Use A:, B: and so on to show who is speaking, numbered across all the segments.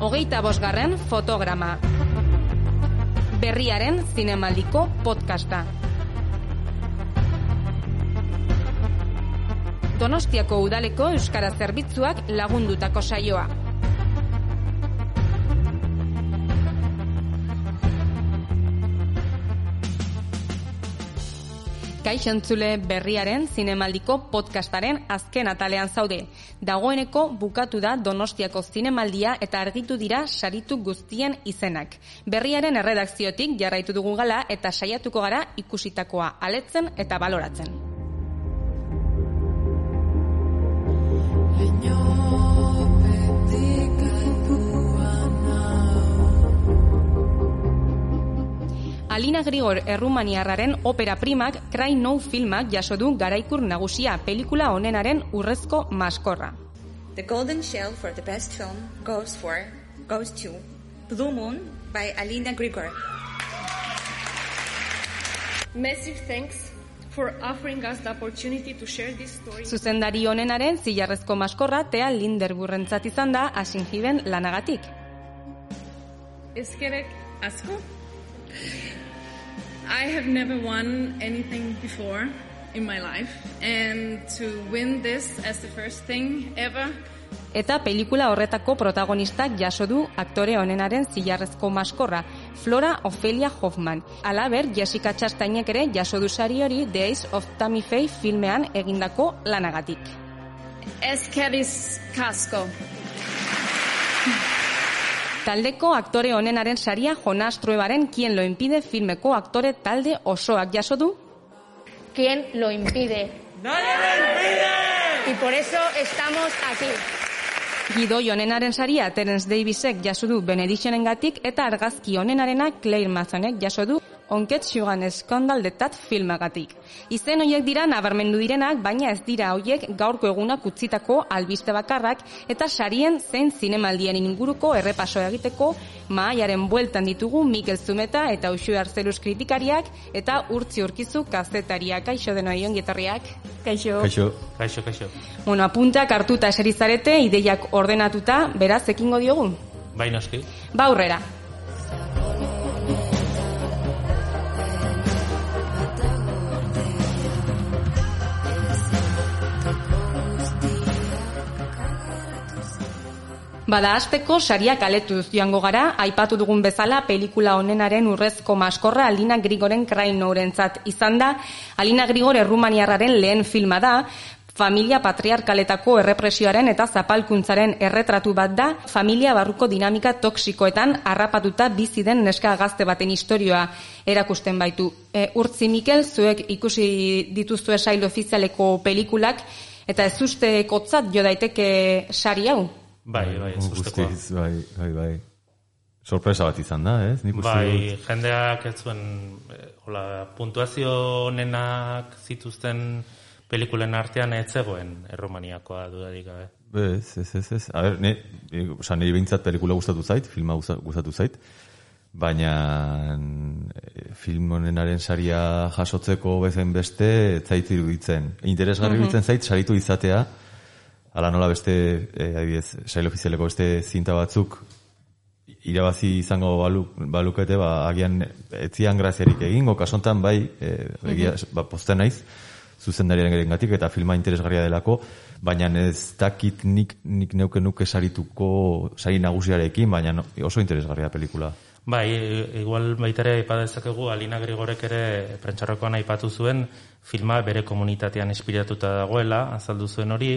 A: Hogeita bosgarren fotograma. Berriaren zinemaldiko podcasta. Donostiako udaleko euskara zerbitzuak lagundutako saioa. Kaixo entzule berriaren zinemaldiko podcastaren azken atalean zaude. Dagoeneko bukatu da Donostiako zinemaldia eta argitu dira saritu guztien izenak. Berriaren erredakziotik jarraitu dugu gala eta saiatuko gara ikusitakoa aletzen eta baloratzen. Alina Grigor errumaniarraren opera primak Cry No filmak jaso du garaikur nagusia pelikula honenaren urrezko maskorra.
B: The Golden Shell for the best film goes for goes to Blue Moon by Alina Grigor.
C: Massive thanks for offering us the opportunity to share this story.
A: Zuzendari honenaren zilarrezko maskorra Tea Linderburrentzat izan da Asinjiben lanagatik.
C: Eskerek asko. I have never won anything before in my life and to win this as the first thing ever
A: Eta pelikula horretako protagonistak jaso du aktore honenaren zilarrezko maskorra, Flora Ophelia Hoffman. Alaber, Jessica Chastainek ere jaso du sari hori Ace of Tammy Faye filmean egindako lanagatik.
C: Eskeris Kasko.
A: Taldeko aktore honenaren saria Jonas Truebaren Quien lo impide filmeko aktore talde osoak jaso du
D: ¿Quién lo impide?
E: ¡Nadie lo impide!
D: Y por eso estamos aquí.
A: Gidoi honenaren saria Terence Davisek jaso du Benedictionengatik eta argazki honenarena Claire Mazonek jaso du Onket Sugan Skandal detat filmagatik. Izen hoiek dira nabarmendu direnak, baina ez dira hoiek gaurko egunak utzitako albiste bakarrak eta sarien zein zinemaldien inguruko errepaso egiteko maaiaren bueltan ditugu Mikel Zumeta eta Uxu Arzeluz kritikariak eta urtzi urkizu kazetariak. Kaixo denoi ongetorriak. Kaixo.
F: Kaixo.
E: Kaixo, kaixo.
A: Bueno, apuntak hartuta eserizarete, ideiak ordenatuta, beraz, ekingo diogu?
E: Bai noski.
A: Ba aurrera. Bada hasteko sariak aletuz joango gara, aipatu dugun bezala pelikula honenaren urrezko maskorra Alina Grigoren Krainourentzat izan da. Alina Grigor errumaniarraren lehen filma da, familia patriarkaletako errepresioaren eta zapalkuntzaren erretratu bat da, familia barruko dinamika toksikoetan harrapatuta bizi den neska gazte baten historioa erakusten baitu. E, urtzi Mikel, zuek ikusi dituzue sail ofizialeko pelikulak, eta ez uste kotzat jo daiteke sari hau?
E: Bai, bai, ez ustekoa.
F: Guztiz, bai, bai, bai. Sorpresa bat izan da, ez? Nik
E: Bai,
F: dut.
E: jendeak ez zuen, eh, hola, puntuazio honenak zituzten pelikulen artean ez zegoen erromaniakoa dudarik gabe.
F: Ez, ez, ez, ez. A ber, ne, oza, niri behintzat pelikula gustatu zait, filma gusta- gustatu zait, baina e, film honenaren saria jasotzeko bezen beste, ez zait iruditzen. Interesgarri iruditzen zait, saritu izatea, ala nola beste, e, adibidez, sail ofizialeko beste zinta batzuk, irabazi izango balu, balukete, ba, agian etzian graziarik egingo, kasontan bai, e, egia, ba, posten naiz, zuzendariaren gerengatik eta filma interesgarria delako, baina ez dakit nik, nik neuke nuke sarituko sari nagusiarekin, baina oso interesgarria pelikula.
E: Bai, e, igual baita ere aipa dezakegu Alina Grigorek ere prentxarrokoan aipatu zuen filma bere komunitatean inspiratuta dagoela, azaldu zuen hori,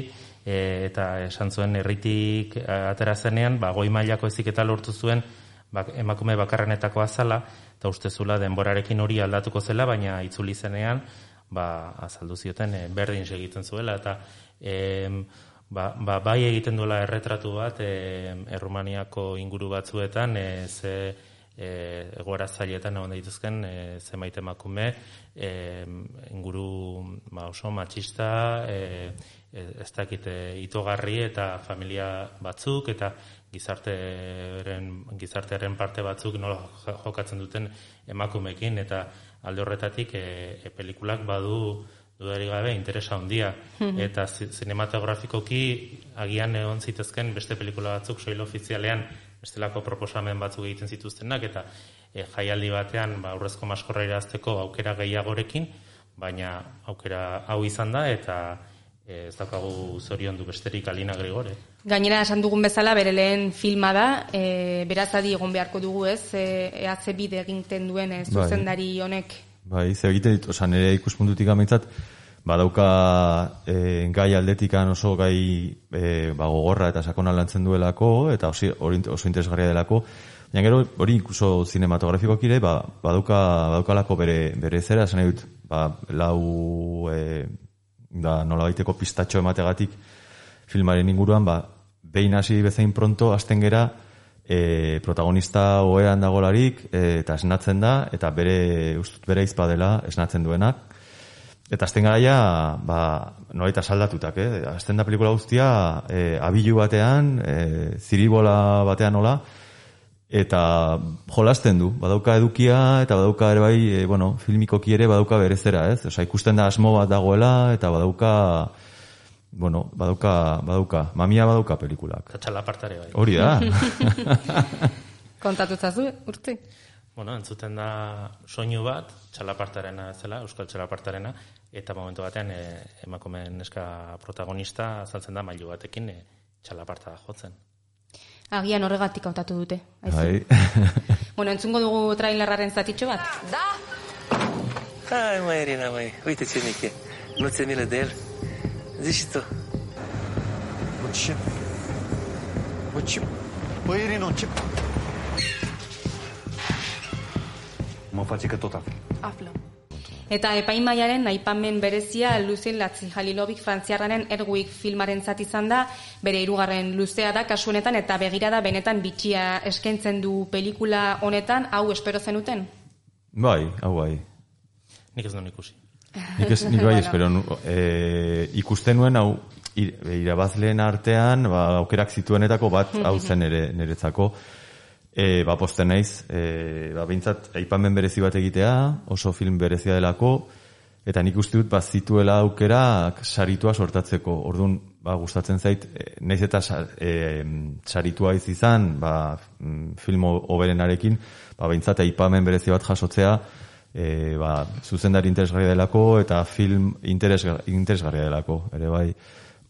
E: e, eta esan zuen herritik e, atera zenean, ba, goi mailako eziketa lortu zuen bak, emakume bakarrenetako azala, eta uste zula denborarekin hori aldatuko zela, baina itzuli zenean, ba, azaldu zioten e, berdin segitzen zuela, eta em, ba, ba, bai egiten duela erretratu bat e, Errumaniako inguru batzuetan e, ze e, egoera zailetan egon daitezken e, zenbait emakume e, inguru ba, oso matxista e, e, ez dakit e, itogarri eta familia batzuk eta gizartearen gizartearen parte batzuk nola jokatzen duten emakumekin eta alde horretatik e, e, pelikulak badu dudari gabe interesa handia. Eta zi- zinematografikoki agian egon zitezken beste pelikula batzuk soil ofizialean bestelako proposamen batzuk egiten zituztenak eta e, jaialdi batean ba, aurrezko maskorra irazteko aukera gehiagorekin baina aukera hau izan da eta ez daukagu zorion du besterik Alina Grigore.
A: Gainera esan dugun bezala bere lehen filma da, e, beraz adi egon beharko dugu ez, e, ea ze bide egiten duen e, zuzendari honek.
F: Bai, ze egiten dit, oza, nire ikuspuntutik amintzat, badauka e, gai aldetikan oso gai e, ba, gogorra eta sakona lantzen duelako, eta osi, oso interesgarria delako, baina gero hori inkluso zinematografikoak ere, ba, badauka, badaukalako bere, bere zera, esan nahi dut, ba, lau e, da nola baiteko pistatxo emategatik filmaren inguruan, ba, behin hasi bezain pronto, hasten gera, e, protagonista oean dagolarik e, eta esnatzen da, eta bere, ustut bere izpa dela esnatzen duenak. Eta azten garaia, ba, nolaita saldatutak, eh? Azten da pelikula guztia, e, abilu batean, e, ziribola batean nola, eta jolasten du, badauka edukia, eta badauka ere bai, e, bueno, filmikoki ere badauka berezera, ez? Osa, ikusten da asmo bat dagoela, eta badauka, bueno, badauka, badauka, mamia badauka pelikulak.
E: Eta txalapartare bai.
F: Hori da.
A: Kontatu zazu, urtzi?
E: Bueno, entzuten da soinu bat, txalapartarena zela, euskal txalapartarena, eta momentu batean e, emakumeen neska protagonista azaltzen da mailu batekin e, txalaparta jotzen.
A: Agian horregatik hautatu dute. aizu.
F: Bai.
A: Bueno, entzungo dugu trailerraren zatitxo bat.
G: Ai, măi, Irina, măi, uite ce mic e. Nu ți-e milă de el? Zici și tu.
H: Ce? Bă, ce? Bă, Irino, ce? Mă face că tot afli.
A: Aflo. Eta epaimaiaren aipamen berezia Lucien Latzi Jalilovic frantziarraren Erguik filmaren zat izan da, bere hirugarren luzea da kasu honetan eta begirada benetan bitxia eskaintzen du pelikula honetan, hau espero zenuten?
F: bai, hau bai.
E: Nik ez duen ikusi.
F: Nik ez, nik bai espero, e, ikusten nuen hau ir- irabazleen artean, ba, aukerak zituenetako bat hau zen ere niretzako. E, ba, posten naiz, e, ba, behintzat, aipamen berezi bat egitea, oso film berezia delako, eta nik uste dut, ba, zituela aukerak saritua sortatzeko. Orduan, ba, gustatzen zait, e, naiz eta e, saritua iz izan, ba, mm, film oberenarekin, ba, behintzat, aipamen berezi bat jasotzea, e, ba, zuzendari interesgarria delako eta film interesgar, interesgarria delako, ere bai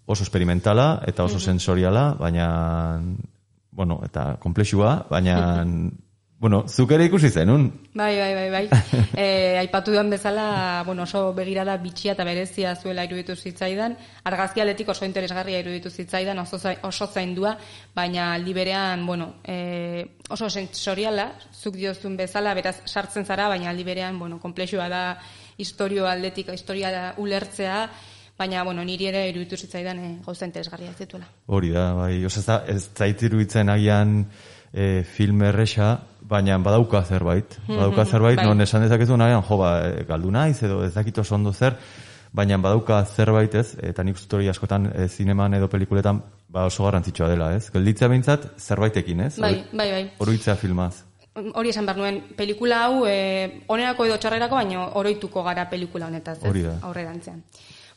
F: oso experimentala eta oso sensoriala, baina bueno, eta komplexua, baina bueno, zuk ere ikusi zenun.
A: Bai, bai, bai, bai. E, aipatu duan bezala, bueno, oso begirada bitxia eta berezia zuela iruditu zitzaidan, argazkialetik oso interesgarria iruditu zitzaidan, oso, zai- oso zaindua, baina aldi berean, bueno, e, oso sensoriala, zuk diozun bezala, beraz sartzen zara, baina aldi berean, bueno, komplexua da historio aldetik, historia ulertzea, baina, bueno, niri ere iruditu zitzaidan e, gauza interesgarria ez dituela.
F: Hori da, bai, oso ez, da, ez zait iruditzen agian e, film erresa, baina badauka zerbait. Badauka zerbait,
A: bai.
F: non esan dezakezu nahian, jo, ba, e, galdu naiz, edo ez dakit oso ondo zer, baina badauka zerbait ez, eta nik uste hori askotan e, zineman edo pelikuletan ba oso garrantzitsua dela, ez? Gelditzea behintzat zerbaitekin, ez?
A: Bai, bai, bai.
F: Oroitzea filmaz.
A: hori esan behar nuen, pelikula hau e, onerako edo txarrerako, baino oroituko gara pelikula honetaz, ez?
F: Hori da.
A: Aurrerantzean.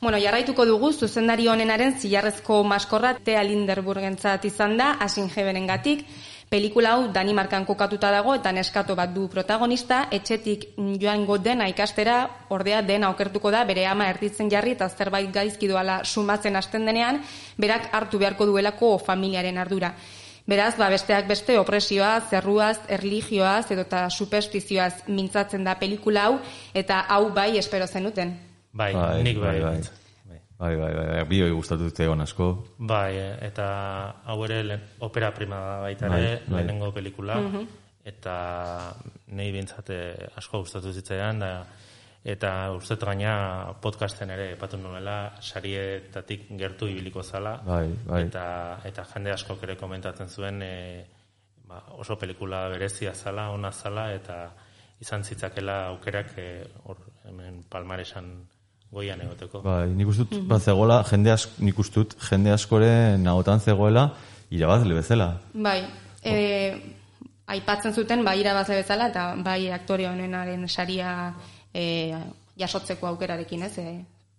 A: Bueno, jarraituko dugu zuzendari honenaren zilarrezko maskorra Thea Linderburgentzat izan da, Asin gatik. Pelikula hau Danimarkan kokatuta dago eta neskato bat du protagonista, etxetik joango dena ikastera, ordea dena okertuko da, bere ama erditzen jarri eta zerbait gaizki doala sumatzen hasten denean, berak hartu beharko duelako familiaren ardura. Beraz, ba, besteak beste opresioa, zerruaz, erligioaz edota superstizioaz mintzatzen da pelikula hau, eta hau bai espero zenuten.
E: Bai,
F: Bai,
E: nik bai.
F: bai, bai.
E: bai.
F: Bai, bai, bai, bai, bi hori gustatu dute egon asko.
E: Bai, eh, eta hau ere opera prima baita ere,
F: Bai, bai.
E: lehenengo pelikula, eta nahi bintzat asko gustatu zitzaidan, da, eta uste gaina podcasten ere epatu nuela sarietatik gertu ibiliko zala
F: Bai, bai.
E: eta eta jende askok ere komentatzen zuen e, ba, oso pelikula berezia zala, ona zala eta izan zitzakela aukerak e, hor hemen palmaresan goian egoteko.
F: Bai, nik uste dut, ba, zegoela, jende ask, nik uste dut, jende askoren nagotan zegoela, irabazle bezala.
A: Bai, e, aipatzen zuten bai irabazle bezala eta bai aktore honenaren saria e, jasotzeko aukerarekin, ez, e,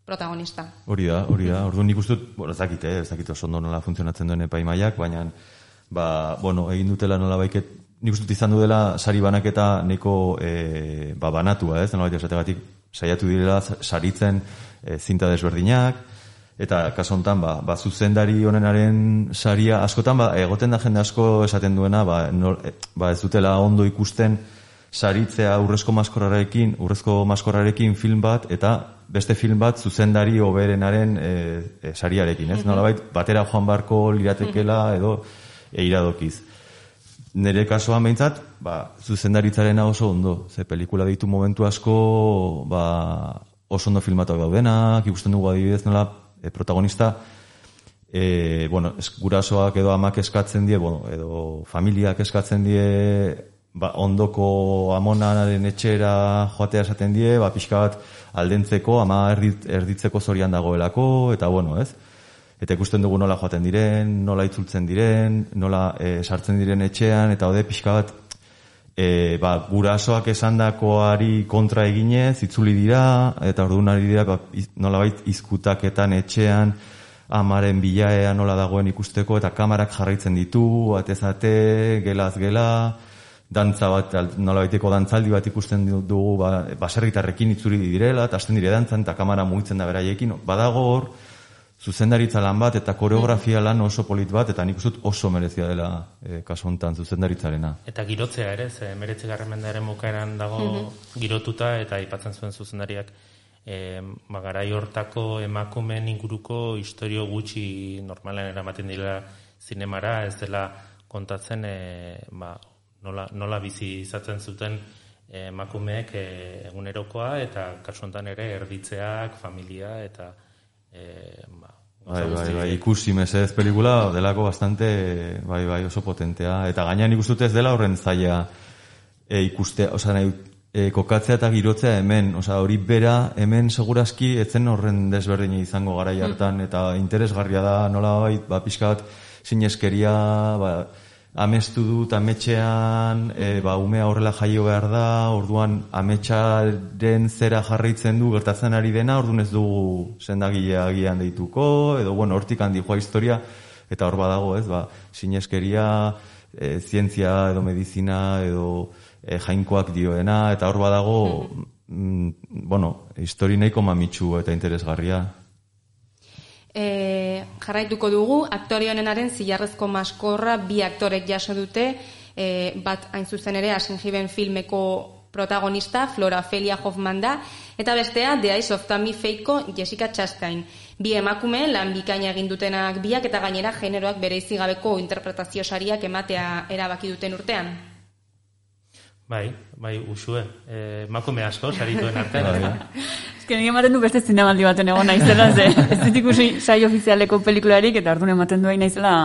A: protagonista.
F: Hori da, hori da. Orduan nik uste dut, bueno, ez dakit, eh, ez dakit oso ondo nola funtzionatzen duen epaimaiak, baina, ba, bueno, egin dutela nola baiket, nik uste dut izan du dela sari banaketa neko e, ba, banatua, ez, nola esategatik, saiatu direla saritzen e, zinta desberdinak, eta kaso honetan, ba, ba, zuzendari honenaren saria, askotan, ba, egoten da jende asko esaten duena, ba, nor, e, ba ez dutela ondo ikusten saritzea urrezko maskorrarekin, urrezko maskorrarekin film bat, eta beste film bat zuzendari oberenaren e, e, sariarekin, ez? Nolabait, batera joan barko liratekela edo e, iradokiz. Nere kasuan behintzat, ba, zuzendaritzarena oso ondo. Ze pelikula ditu momentu asko, ba, oso ondo filmatuak daudenak, ikusten dugu adibidez nola e, protagonista, e, bueno, gurasoak edo amak eskatzen die, bueno, edo familiak eskatzen die, ba, ondoko amonaren etxera joatea esaten die, ba, pixka bat aldentzeko, ama erdit, erditzeko zorian dagoelako, eta bueno, ez? Eta ikusten dugu nola joaten diren, nola itzultzen diren, nola e, sartzen diren etxean, eta ode pixka bat e, ba, gurasoak esandakoari kontra eginez, itzuli dira, eta orduan ari dira, ba, iz- nolabait izkutaketan etxean, amaren bilaea nola dagoen ikusteko, eta kamarak jarraitzen ditu, atezate, gelaz gela, dantza bat, nolabaiteko dantzaldi bat ikusten du- dugu, ba, baserritarrekin itzuri direla, eta hasten dire dantzan, eta kamara mugitzen da beraiekin, badago hor, zuzendaritza lan bat eta koreografia lan oso polit bat, eta nik uste oso merezia dela e, kasu honetan zuzendaritzarena.
E: Eta girotzea ere, ze meretzi garramendaren bukaeran dago girotuta eta aipatzen zuen zuzendariak e, ba, garai hortako emakumeen inguruko historio gutxi normalen eramaten dira zinemara, ez dela kontatzen e, ba, nola, nola bizi izaten zuten e, emakumeek e, egunerokoa eta kasu honetan ere erditzeak, familia eta e, ba,
F: Bai, bai,
E: guzti-
F: bai, ikusi mesedez pelikula delako bastante, bai, bai, oso potentea. Eta gainean ikusten dut ez dela horren zaila e, ikustea, osea, nahi, e, kokatzea eta girotzea hemen, osea, hori bera hemen segurazki etzen horren desberdin izango garai hartan, eta interesgarria da, nola bai, ba, pixka bat, sineskeria, ba, amestu dut ametxean, e, ba, umea horrela jaio behar da, orduan ametxaren zera jarraitzen du gertatzen ari dena, orduan ez dugu sendagilea agian deituko, edo bueno, hortik handi joa historia, eta hor badago, ez, ba, sineskeria, e, zientzia edo medizina edo e, jainkoak dioena, eta hor badago, mm, bueno, histori nahiko mamitsu eta interesgarria.
A: E, jarraituko dugu, aktore honenaren zilarrezko maskorra bi aktorek jaso dute, e, bat hain zuzen ere Asinjiben filmeko protagonista Flora Felia Hoffman da, eta bestea The Eyes of Tammy Faye'ko Jessica Chastain. Bi emakume lan bikaina egin dutenak biak eta gainera generoak bereizi gabeko interpretazio sariak ematea erabaki duten urtean.
E: Bai, bai, usue. E, emakume asko, sarituen artean.
F: Bai.
I: Ezken nire ematen du beste zinemaldi baten egon naizela, ze ez dut ikusi saio ofizialeko pelikularik, eta orduan ematen du naizela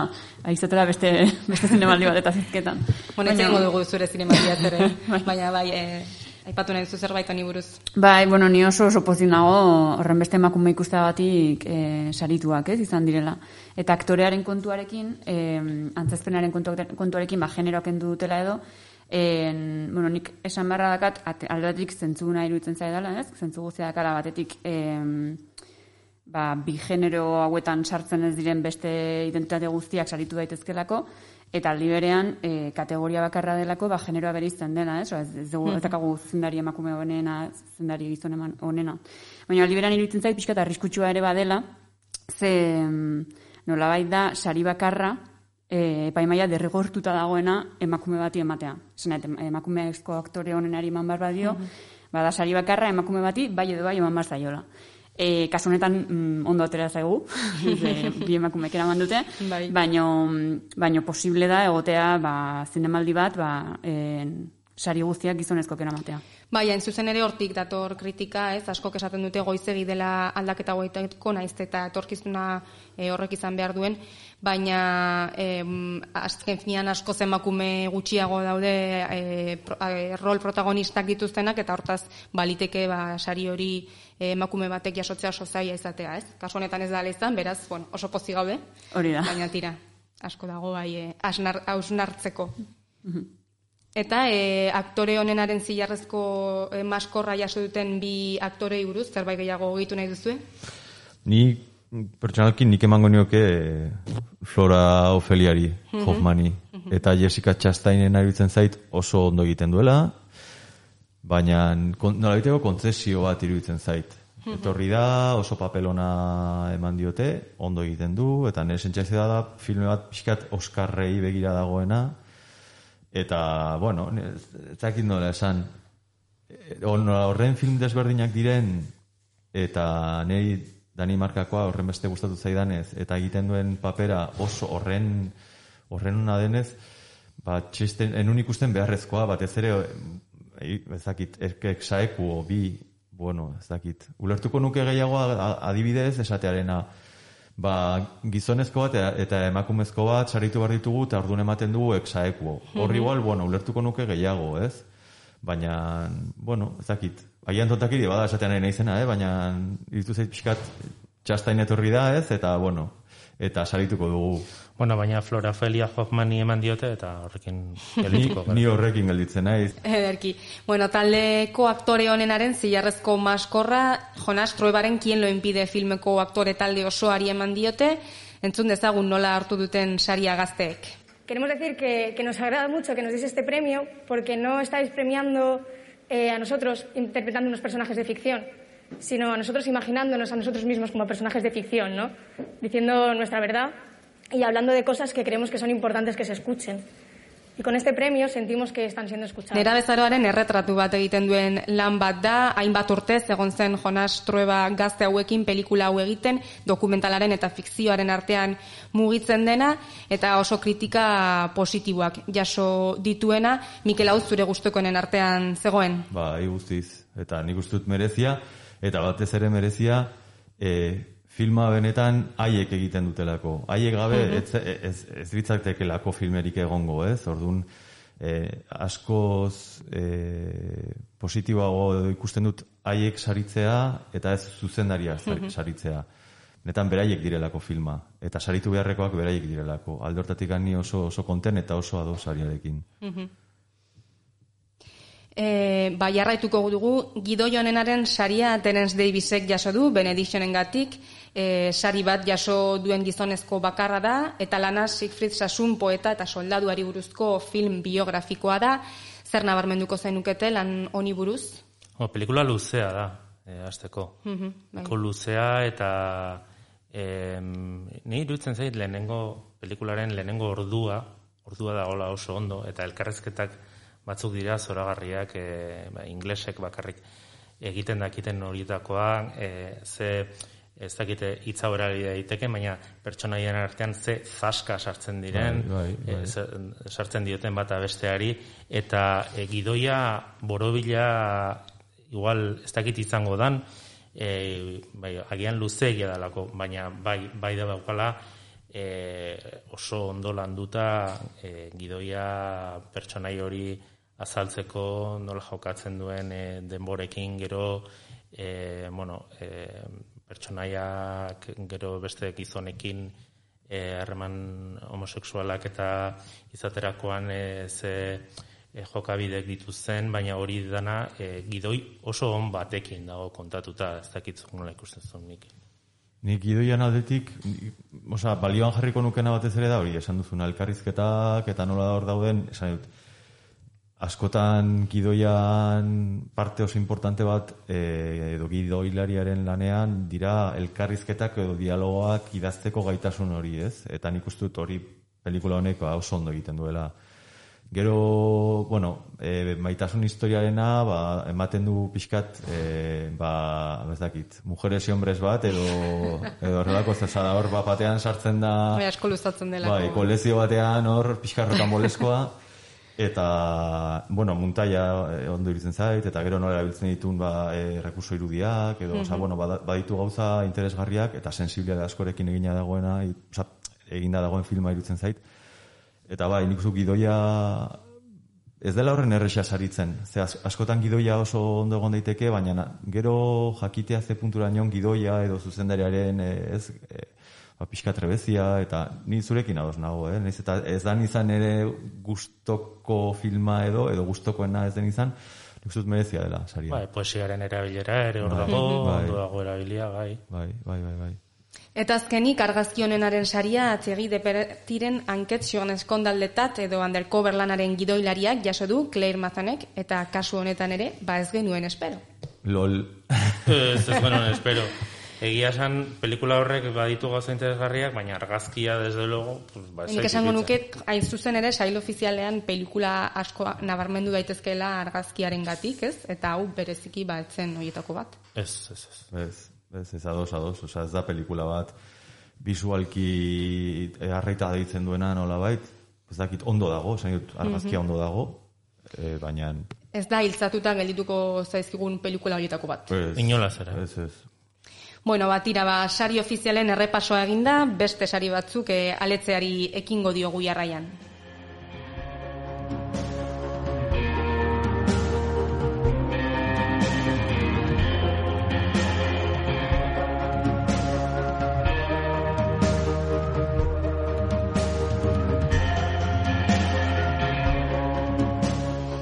I: aizatela beste, beste zinemaldi bat eta zizketan.
A: Bueno, etxengo dugu zure zinematiaz ere, baina bai, e, aipatu nahi duzu zerbait honi buruz.
I: Bai, bueno, ni oso oso pozik nago horren beste emakume ikusteagatik e, sarituak, ez, izan direla. Eta aktorearen kontuarekin, e, antzazpenaren kontu, kontuarekin, ba, generoak endu dutela edo, en, bueno, nik esan beharra dakat, alde batetik zentzuguna iruditzen zaidala, ez? Zentzu guztia dakala batetik, em, ba, bi genero hauetan sartzen ez diren beste identitate guztiak saritu daitezkelako, eta aldi berean e, kategoria bakarra delako ba, generoa bereizten dena, ez? Oa, Ez, ez dugu ez dakagu zendari emakume honena, zendari gizon eman honena. Baina aldi berean iruditzen zait pixka arriskutsua ere badela, ze nolabait da sari bakarra epaimaia derrigortuta dagoena emakume bati ematea. Zena, emakumezko aktore honenari eman behar badio, bada sari bakarra emakume bati bai edo bai eman behar zaiola. E, kasu honetan mm, ondo atera zaigu, ze bi emakumek eraman dute,
A: Bai.
I: baino, baino posible da egotea ba, zinemaldi bat ba, en, sari guztiak gizonezko eramatea.
A: Bai, hain zuzen ere hortik dator kritika, ez, askok esaten dute goizegi dela aldaketa goiteko naiz eta etorkizuna e, horrek izan behar duen, baina e, azken finean asko emakume gutxiago daude e, pro, e, rol protagonistak dituztenak eta hortaz baliteke ba, sari hori emakume batek jasotzea oso zaila izatea, ez? Kasu honetan ez da izan, beraz, bueno, oso pozi gaude.
I: Hori da.
A: Baina tira, asko dago bai hausnartzeko. Eta e, aktore honenaren zilarrezko e, maskorra jaso duten bi aktorei buruz, zerbait gehiago gehitu nahi duzu?
F: Ni, pertsonalki, nik emango nioke Flora Ofeliari, mm Hoffmani. Eta Jessica Chastainen aritzen zait oso ondo egiten duela, baina nola biteko kontzesio bat iruditzen zait. Etorri da, oso papelona eman diote, ondo egiten du, eta nire sentzazioa da filme bat pixkat Oscarrei begira dagoena, Eta, bueno, ez dakit nola esan, eh, horren film desberdinak diren, eta nahi Danimarkakoa horren beste gustatu zaidanez, eta egiten duen papera oso horren horren una denez, ba, txisten, enun ikusten beharrezkoa, bat ez ere, eh, ez dakit, erkek saeku, bi, bueno, ez dakit, ulertuko nuke gehiagoa adibidez, esatearena, ba, gizonezko bat eta emakumezko bat saritu behar ditugu eta orduan ematen dugu eksaekuo. Horri mhm. igual, bueno, ulertuko nuke gehiago, ez? Baina, bueno, ez dakit. Agian tontakiri, bada esatean nahi izena, eh? baina ditu zait pixkat txastain etorri da, ez? Eta, bueno, eta sarituko dugu.
E: Bueno, baina Flora Felia Hoffmani eman diote eta horrekin geldituko.
F: ni, ni horrekin gelditzen naiz.
A: Ederki. Bueno, taldeko aktore honenaren zilarrezko maskorra, Jonas Truebaren kien lo impide filmeko aktore talde osoari eman diote, entzun dezagun nola hartu duten saria gazteek.
D: Queremos decir que, que nos agrada mucho que nos deis este premio porque no estáis premiando eh, a nosotros interpretando unos personajes de ficción, sino a nosotros imaginándonos a nosotros mismos como personajes de ficción, ¿no? Diciendo nuestra verdad y hablando de cosas que creemos que son importantes que se escuchen. Y con este premio sentimos que están siendo escuchados.
A: Nera bezaroaren erretratu bat egiten duen lan bat da, hainbat urtez egon zen Jonas Trueba gazte hauekin pelikula hau egiten, dokumentalaren eta fikzioaren artean mugitzen dena, eta oso kritika positiboak jaso dituena, Mikel Hau zure guztukoenen artean zegoen?
F: Ba, guztiz, eta nik ustut merezia, eta batez ere merezia e, filma benetan haiek egiten dutelako. Haiek gabe mhm. ez, ez, ez bitzatekelako filmerik egongo, ez? Orduan, e, askoz e, positiboago ikusten dut haiek saritzea eta ez zuzendaria mhm. saritzea. Netan beraiek direlako filma. Eta saritu beharrekoak beraiek direlako. Aldortatik ni oso, oso konten eta oso adosariarekin. Mm
A: E, bai, arraituko dugu, Gido Jonenaren saria Dennis Davisek jaso du, Benedictionen gatik, e, sari bat jaso duen gizonezko bakarra da, eta lana Siegfried Sasun poeta eta soldaduari buruzko film biografikoa da, zer nabarmenduko zainukete lan honi buruz?
E: O, pelikula luzea da, e, azteko. Mm luzea eta e, ni irutzen zait lehenengo pelikularen lehenengo ordua, ordua da hola oso ondo, eta elkarrezketak batzuk dira zoragarriak e, ba, inglesek bakarrik egiten dakiten horietakoa e, ze ez dakite hitza horari daiteke, baina pertsonaien artean ze zaska sartzen diren, bai, bai, bai. E, sartzen dioten bata besteari, eta e, gidoia borobila igual ez dakit izango dan, e, bai, agian luzegia dalako, baina bai, bai da baukala, e, oso ondo landuta e, gidoia pertsonai hori azaltzeko nola jokatzen duen e, denborekin gero e, bueno, e, pertsonaiak gero beste gizonekin harreman e, homosexualak eta izaterakoan e, ze e, jokabidek dituzten, baina hori dana e, gidoi oso on batekin dago kontatuta, ez dakitzuk nola ikusten zuen nik.
F: Nik gidoian aldetik, oza, balioan jarriko nukena batez ere da hori, esan duzuna elkarrizketak eta nola hor dauden, esan dut, askotan gidoian parte oso importante bat e, edo gidoilariaren lanean dira elkarrizketak edo dialogoak idazteko gaitasun hori, ez? Eta nik uste dut hori pelikula honek ba, oso ondo egiten duela. Gero, bueno, e, maitasun historiarena ba, ematen du pixkat, e, ba, ez dakit, mujeres y hombres bat, edo, edo horrelako zezada hor batean sartzen da...
A: Bai, asko luzatzen dela.
F: Bai, kolezio batean hor pixkarrotan boleskoa, eta, bueno, muntaia eh, ondo iritzen zait, eta gero nola erabiltzen ditun ba, e, rekurso irudiak, edo, mm bueno, bada- baditu gauza interesgarriak, eta sensibilia askorekin egina dagoena, oza, eginda dagoen filma irutzen zait. Eta bai, nik uste gidoia ez dela horren erresa saritzen. Ze askotan gidoia oso ondo egon daiteke, baina na- gero jakitea ze puntura nion gidoia edo zuzendariaren eh, ez eh, ba, pixka trebezia, eta ni zurekin ados nago, eh? Naiz eta ez da izan ere gustoko filma edo, edo gustokoena ez den izan, nik dut merezia dela, saria.
E: Bai, poesiaren erabilera ere hor
F: Bai.
E: dago,
F: Bai.
E: ondo dago erabilia, bai.
F: Bai, bai, bai, bai.
A: Eta azkenik argazki honenaren saria atzegi depertiren anket zion eskondaldetat edo undercover lanaren gidoilariak jaso du Claire Mazanek eta kasu honetan ere ba ez genuen espero.
F: LOL.
E: Ez ez genuen, espero. Egia esan, pelikula horrek baditu gauza interesgarriak, baina argazkia, desde luego, pues, ba,
A: Nik esango nuke, hain zuzen ere, sail ofizialean pelikula asko nabarmendu daitezkeela argazkiaren gatik, ez? Eta hau bereziki ba etzen horietako bat.
E: Ez, ez, ez.
F: Ez, ez, ez ados, ados. Osa, ez da pelikula bat visualki arraita deitzen duena nola bait. Ez dakit ondo dago, esan dut argazkia
A: Mhm.
F: ondo dago, eh, baina...
A: Ez da hiltzatuta geldituko zaizkigun pelikula horietako bat.
F: Ez,
E: Inolaz ere.
F: Ez, ez.
A: Bueno, bat tira, ba, sari ofizialen errepasoa eginda, beste sari batzuk eh, aletzeari ekingo diogu jarraian.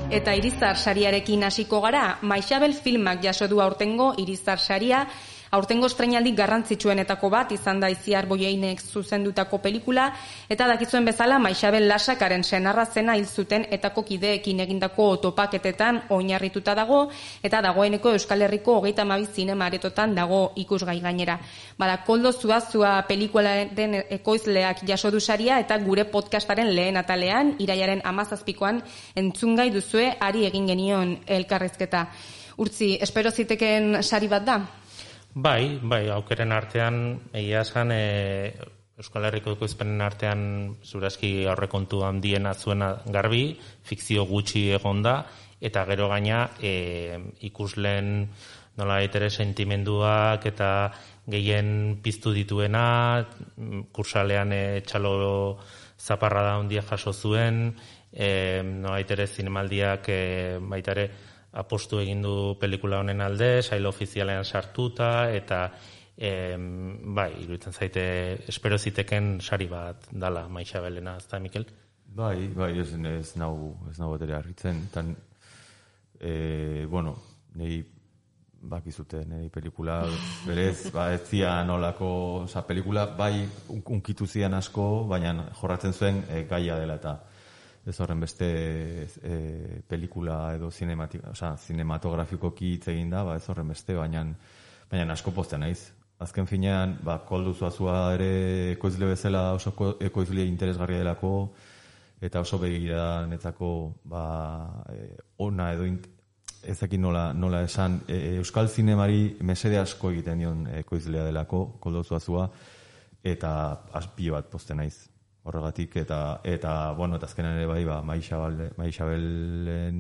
A: Eta Irizar sariarekin hasiko gara, Maixabel filmak jaso du aurtengo Irizar saria, aurtengo estreinaldi garrantzitsuenetako bat izan da Iziar Boieinek zuzendutako pelikula, eta dakizuen bezala Maixabel Lasakaren senarra zena hil zuten etako kideekin egindako topaketetan oinarrituta dago, eta dagoeneko Euskal Herriko hogeita mabi zinema aretotan dago ikusgai gainera. Bada, koldo zuazua pelikularen ekoizleak jaso du saria, eta gure podcastaren lehen atalean, iraiaren amazazpikoan, entzungai duzue ari egin genion elkarrizketa. Urtzi, espero ziteken sari bat da?
E: Bai, bai, aukeren artean, egia esan, e, Euskal Herriko ekoizpenen artean zuraski aurrekontu handiena zuena garbi, fikzio gutxi egonda, eta gero gaina e, ikusleen nola ere sentimenduak eta gehien piztu dituena, kursalean e, txalo zaparra da handia jaso zuen, e, nola ere zinemaldiak e, baita ere apostu egin du pelikula honen alde, sail ofizialean sartuta, eta em, bai, iruditzen zaite, espero ziteken sari bat dala Maixabelena, ez da, Mikel?
F: Bai, bai, ez, ez nau, ez nau etere harritzen. Tan, e, bueno, nei bakizute, nei pelikula berez, ba, ez zian nolako, oza, pelikula bai un- unkitu zian asko, baina jorratzen zuen e, gaia dela eta ez horren beste e, pelikula edo cinematik, oza, cinematografikoki hitz egin da, ba, ez horren beste, baina baina asko pozten naiz. Azken finean, ba, koldu zuazua ere ekoizle bezala oso ko- ekoizle interesgarria delako, eta oso begira netzako ba, e, ona edo int, ez dakit nola, nola esan e, Euskal Zinemari mesede asko egiten dion ekoizlea delako, koldo zuazua, eta azpio bat poste naiz horregatik eta eta bueno eta azkenan ere bai ba Maixabel Maixabelen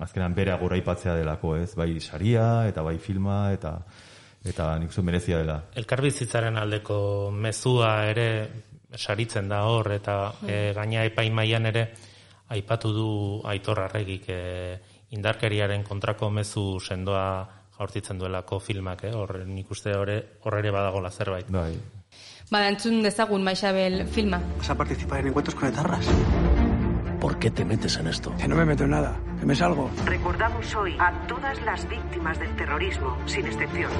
F: azkenan bere goraipatzea delako, ez? Bai saria eta bai filma eta eta nik uste merezia dela.
E: Elkarbizitzaren aldeko mezua ere saritzen da hor, eta e, gaina epaimaian ere aipatu du Aitor Arregik e, indarkeriaren kontrako mezu sendoa jaurtitzen duelako filmak, eh? hor nik uste horre, hor ere badagola zerbait.
F: Bai.
A: Bada, entzun dezagun Maixabel filma.
J: ¿Vas a participar en encuentros con etarras?
K: ¿Por qué te metes en esto?
J: Que no me meto en nada, que me salgo.
L: Recordamos hoy a todas las víctimas del terrorismo, sin excepción.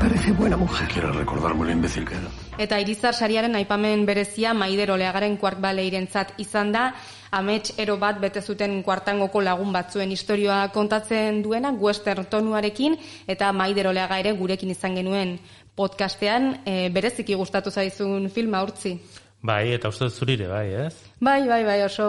K: Parece buena mujer. Quiero recordarme lo imbécil que era.
A: Eta Irizar sariaren aipamen berezia Maider Oleagaren kuart baleirentzat izan da, amets ero bat bete zuten kuartangoko lagun batzuen historioa kontatzen duena, western tonuarekin, eta Maider Oleaga ere gurekin izan genuen podcastean, e, bereziki gustatu zaizun filma urtzi.
E: Bai, eta uste zurire, bai, ez?
A: Bai, bai, bai, oso,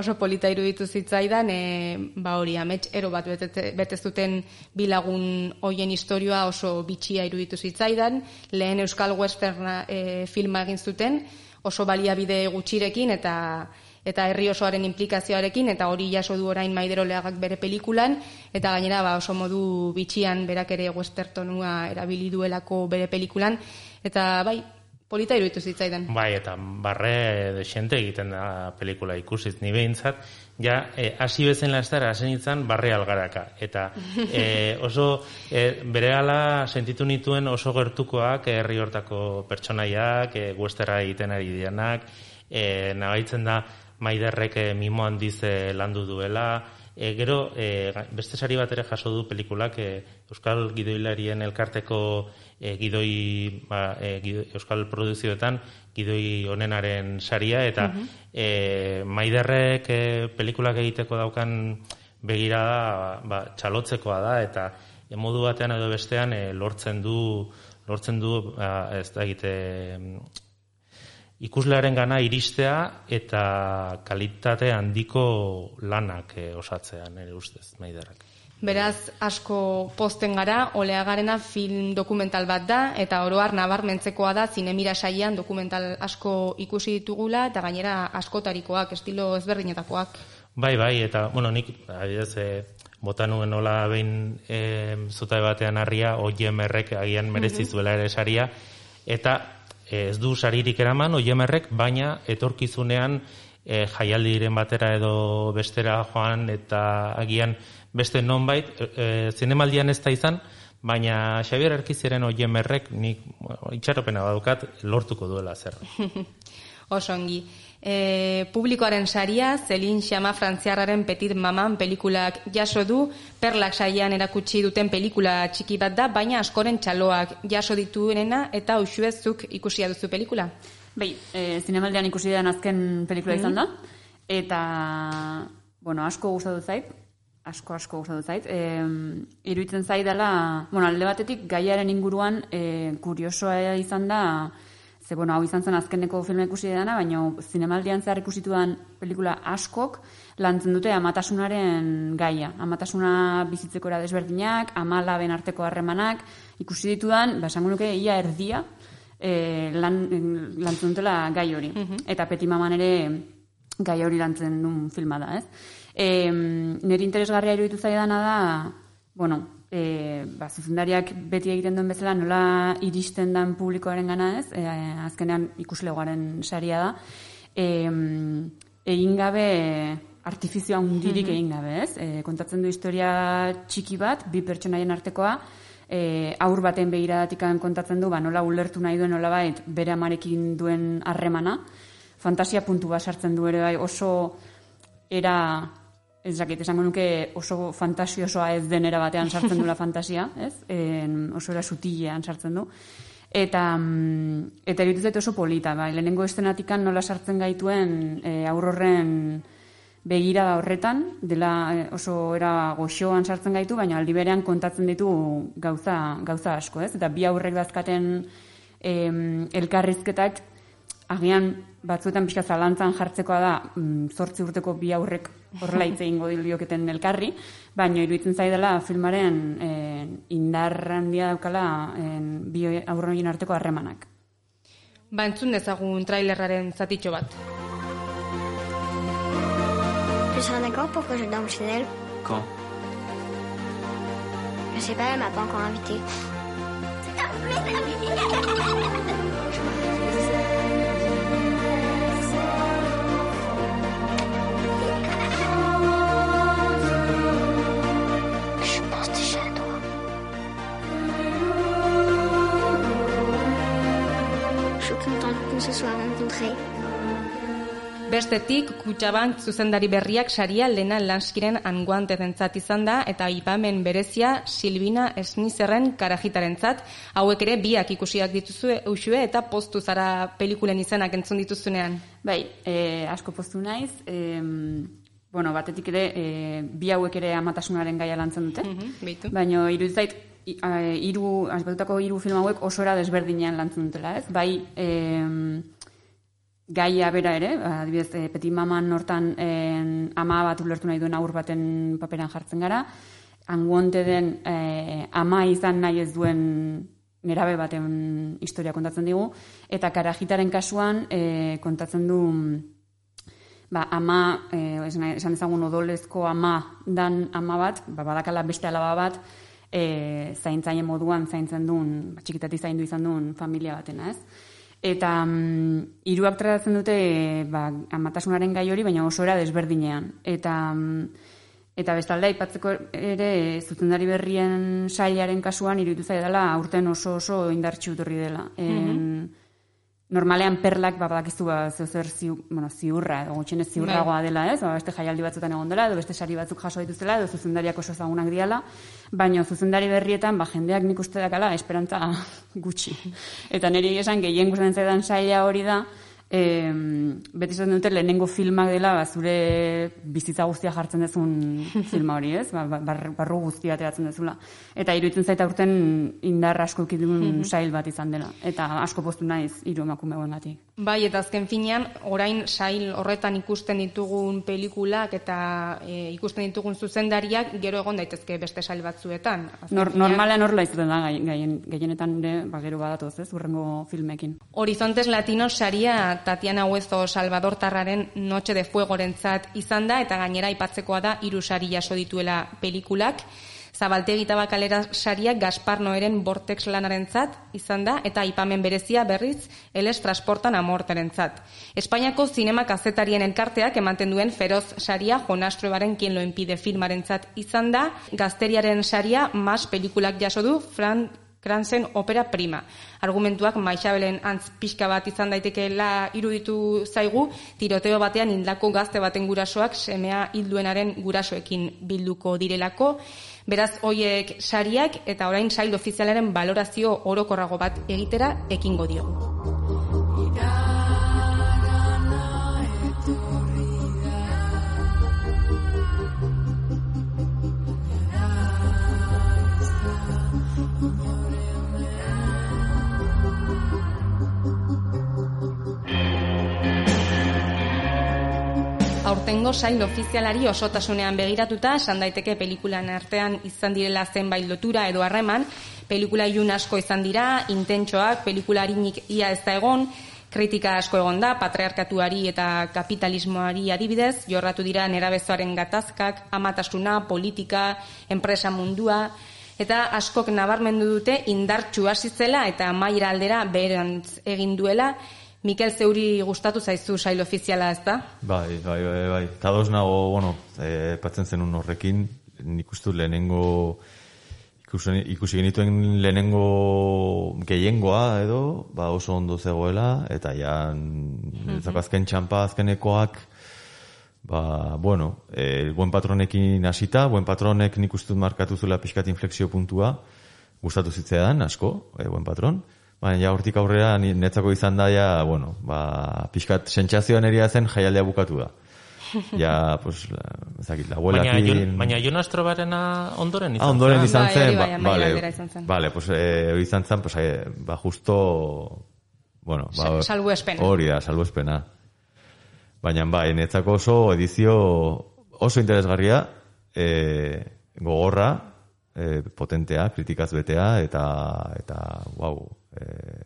A: oso polita iruditu zitzaidan, e, ba hori, amets ero bat bete, bete zuten bilagun hoien historioa oso bitxia iruditu zitzaidan, lehen Euskal Western e, filma egin zuten, oso baliabide gutxirekin, eta eta herri osoaren implikazioarekin eta hori jaso du orain Maidero Leagak bere pelikulan eta gainera ba, oso modu bitxian berak ere westertonua erabili duelako bere pelikulan eta bai polita iruditu zitzaidan.
E: Bai, eta barre desente egiten da pelikula ikusiz ni behintzat, ja, e, hasi bezen lastara, hasen itzan, barre algaraka. Eta e, oso, e, bere ala sentitu nituen oso gertukoak herri hortako pertsonaiak, e, guestera egiten ari dianak, e, nabaitzen da, maiderrek e, mimo handiz e, landu duela, e, gero e, beste sari bat ere jaso du pelikulak e, Euskal Gidoilarien elkarteko e, gidoi, ba, e, Euskal Produzioetan gidoi onenaren saria eta uh e, maiderrek e, pelikulak egiteko daukan begira da, ba, txalotzekoa da eta e, modu batean edo bestean e, lortzen du lortzen du ba, ez da egite ikuslearen gana iristea eta kalitate handiko lanak e, osatzea nire ustez, maiderrak.
A: Beraz, asko posten gara, oleagarena film dokumental bat da, eta oroar nabarmentzekoa da, zinemira saian dokumental asko ikusi ditugula, eta gainera askotarikoak, estilo ezberdinetakoak.
E: Bai, bai, eta, bueno, nik, adidez, e, bota nuen nola behin e, zuta batean harria, oiemerrek agian merezi mhm. ere saria, eta ez du saririk eraman oiemerrek, baina etorkizunean e, jaialdiren batera edo bestera joan eta agian beste nonbait e, zinemaldian ez da izan, baina Xabier Arkiziren oiemerrek nik itxaropena badukat lortuko duela zer.
A: Osongi. E, publikoaren saria, Zelin Xama Frantziarraren Petit Maman pelikulak jaso du, perlak saian erakutsi duten pelikula txiki bat da, baina askoren txaloak jaso dituenena eta usuezuk ikusia duzu pelikula.
I: Bai, e, zinemaldean ikusi den azken pelikula izan da, eta, bueno, asko gustatu zait, asko asko gustatu zait. E, iruditzen zait dela, bueno, alde batetik gaiaren inguruan e, kuriosoa izan da, Ze, bueno, hau izan zen azkeneko filma ikusi dena, baina zinemaldian zehar ikusitu pelikula askok lantzen dute amatasunaren gaia. Amatasuna bizitzeko desberdinak, amalaben arteko harremanak, ikusi ditudan, ba, nuke, ia erdia e, lan, lantzen dutela gai hori. Mhm. Eta peti maman ere gai hori lantzen duen filma da, ez? E, nire interesgarria iruditu zaidana da, bueno, e, ba, zuzendariak beti egiten duen bezala nola iristen dan publikoaren gana ez, e, azkenean ikuslegoaren saria da, e, egin gabe artifizioa hundirik mm egin gabe ez, e, kontatzen du historia txiki bat, bi pertsonaien artekoa, e, aur baten begiradatik kontatzen du, ba, nola ulertu nahi duen nola bait, bere amarekin duen harremana, fantasia puntu bat sartzen du ere bai oso era ez dakit, esango nuke oso fantasiosoa ez denera batean sartzen dula fantasia, ez? En, oso era sutilean sartzen du. Eta, mm, eta iruditzen oso polita, bai, lehenengo estenatikan nola sartzen gaituen e, aurrorren begira da horretan, dela e, oso era goxoan sartzen gaitu, baina aldi berean kontatzen ditu gauza, gauza asko, ez? Eta bi aurrek dazkaten em, elkarrizketak agian batzuetan pixka zalantzan jartzekoa da mm, zortzi urteko bi aurrek horrela hitz egingo dioketen elkarri, baina iruditzen zaidala filmaren e, indar handia daukala en, bi aurren arteko harremanak.
A: Ba, entzun dezagun trailerraren zatitxo bat.
M: Tu seras d'accord pour que je dorme chez elle
G: Quand
M: Je sais pas, elle m'a pas encore invité. Se soit rencontré.
A: Bestetik, Kutxabank zuzendari berriak saria Lena Lanskiren anguante dentzat izan da, eta ipamen berezia Silvina Esnizerren karajitarentzat, hauek ere biak ikusiak dituzu usue eta postu zara pelikulen izenak entzun dituzunean.
I: Bai, e, asko postu naiz, e, bueno, batetik ere, e, bi hauek ere amatasunaren gaia lantzen dute, mm -hmm, baina iruditzait, hiru azbatutako hiru film hauek oso era desberdinean lantzen dutela, ez? Bai, e, gaia bera ere, adibidez, e, Petit Maman hortan e, ama bat ulertu nahi duen aur baten paperan jartzen gara, anguonte den e, ama izan nahi ez duen nerabe baten historia kontatzen digu, eta karajitaren kasuan e, kontatzen du ba, ama, e, esan dezagun odolezko ama dan ama bat, ba, badakala beste alaba bat, e, zaintzaile moduan zaintzen duen, ba, txikitati zaindu izan duen familia batena, ez? Eta mm, hiruak tratatzen dute ba, amatasunaren gai hori, baina oso era desberdinean. Eta mm, eta bestalde aipatzeko ere zuzendari berrien sailaren kasuan iruditu zaio dela aurten oso oso indartsu etorri dela. En, Normalean perlak ba badakizu ba zeu zer ziu, bueno, ziurra edo gutxienez ziurragoa dela, ez? Ba, beste jaialdi batzuetan egon dela edo beste sari batzuk jaso dituztela edo zuzendariak oso ezagunak diala, baina zuzendari berrietan ba jendeak nik uste dakala esperantza gutxi. Eta niri esan gehien gustatzen zaidan saila hori da, e, beti esaten dute lehenengo filmak dela ba, zure bizitza guztia jartzen dezun filma hori, ez? Ba, bar, barru guztia ateratzen dezula. Eta iruditzen zaita urten indar asko ikidun sail bat izan dela. Eta asko postu naiz hiru emakume gatik.
A: Bai, eta azken finean, orain sail horretan ikusten ditugun pelikulak eta e, ikusten ditugun zuzendariak gero egon daitezke beste sail batzuetan. Azken
I: Nor,
A: finean,
I: normalean horrela izaten da, gai- gaien, gehienetan ere, ba, gero badatoz, ez, urrengo filmekin.
A: Horizontes Latinos saria Tatiana Huezo Salvador Tarraren Noche de Fuegorentzat izan da eta gainera aipatzekoa da hiru sari jaso dituela pelikulak. Zabaltegi tabakalera sariak Gaspar Noeren Vortex lanarentzat izan da eta aipamen berezia berriz Eles Transportan Amorterentzat. Espainiako zinema kazetarien elkarteak ematen duen feroz saria Jonas Truebaren Quien lo impide filmarentzat izan da. Gazteriaren saria mas pelikulak jaso du Fran Kranzen opera prima. Argumentuak Maixabelen antz pixka bat izan daitekeela iruditu zaigu, tiroteo batean hildako gazte baten gurasoak semea hilduenaren gurasoekin bilduko direlako. Beraz, hoiek sariak eta orain sail ofizialaren balorazio orokorrago bat egitera ekingo diogu. Aurtengo sail ofizialari osotasunean begiratuta, esan daiteke pelikulan artean izan direla zenbait lotura edo harreman, pelikula ilun asko izan dira, intentsoak, pelikula harinik ia ez da egon, kritika asko egon da, patriarkatuari eta kapitalismoari adibidez, jorratu dira nerabezoaren gatazkak, amatasuna, politika, enpresa mundua, eta askok nabarmendu dute indartsu hasi zela eta maira aldera beherantz egin duela, Mikel Zeuri gustatu zaizu sail ofiziala, ez da?
F: Bai, bai, bai, bai. Ados nago, bueno, e, patzen zenun horrekin, nik uste lehenengo, ikusi, ikusi genituen lehenengo gehiengoa edo, ba oso ondo zegoela, eta ja, mm azken txampa azkenekoak, ba, bueno, e, buen patronekin hasita, buen patronek nik uste markatu zuela pixkat inflexio puntua, gustatu zitzean, asko, e, buen patron, Baina, ja, hortik aurrera, ni- netzako izan da, ja, bueno, ba, pixkat sentsazioan eria zen jaialdea bukatu da. Ja, pues, ezakit, la
E: Baina,
F: abuelakin...
E: Jon, baina Jonas Trobarena ondoren izan
F: Ah, ondoren
E: zen?
F: izan
A: Bai,
F: zen, ba,
A: bai, amaia
F: vale,
A: aldera izan zen.
F: vale, pues, eh, izan zen, pues, eh, ba, justo, bueno, ba,
A: Sa- salbuespena.
F: Hori da, salbuespena. Baina, bai, netzako oso edizio oso interesgarria, eh, gogorra, eh, potentea, kritikaz betea, eta, eta, wow, eh,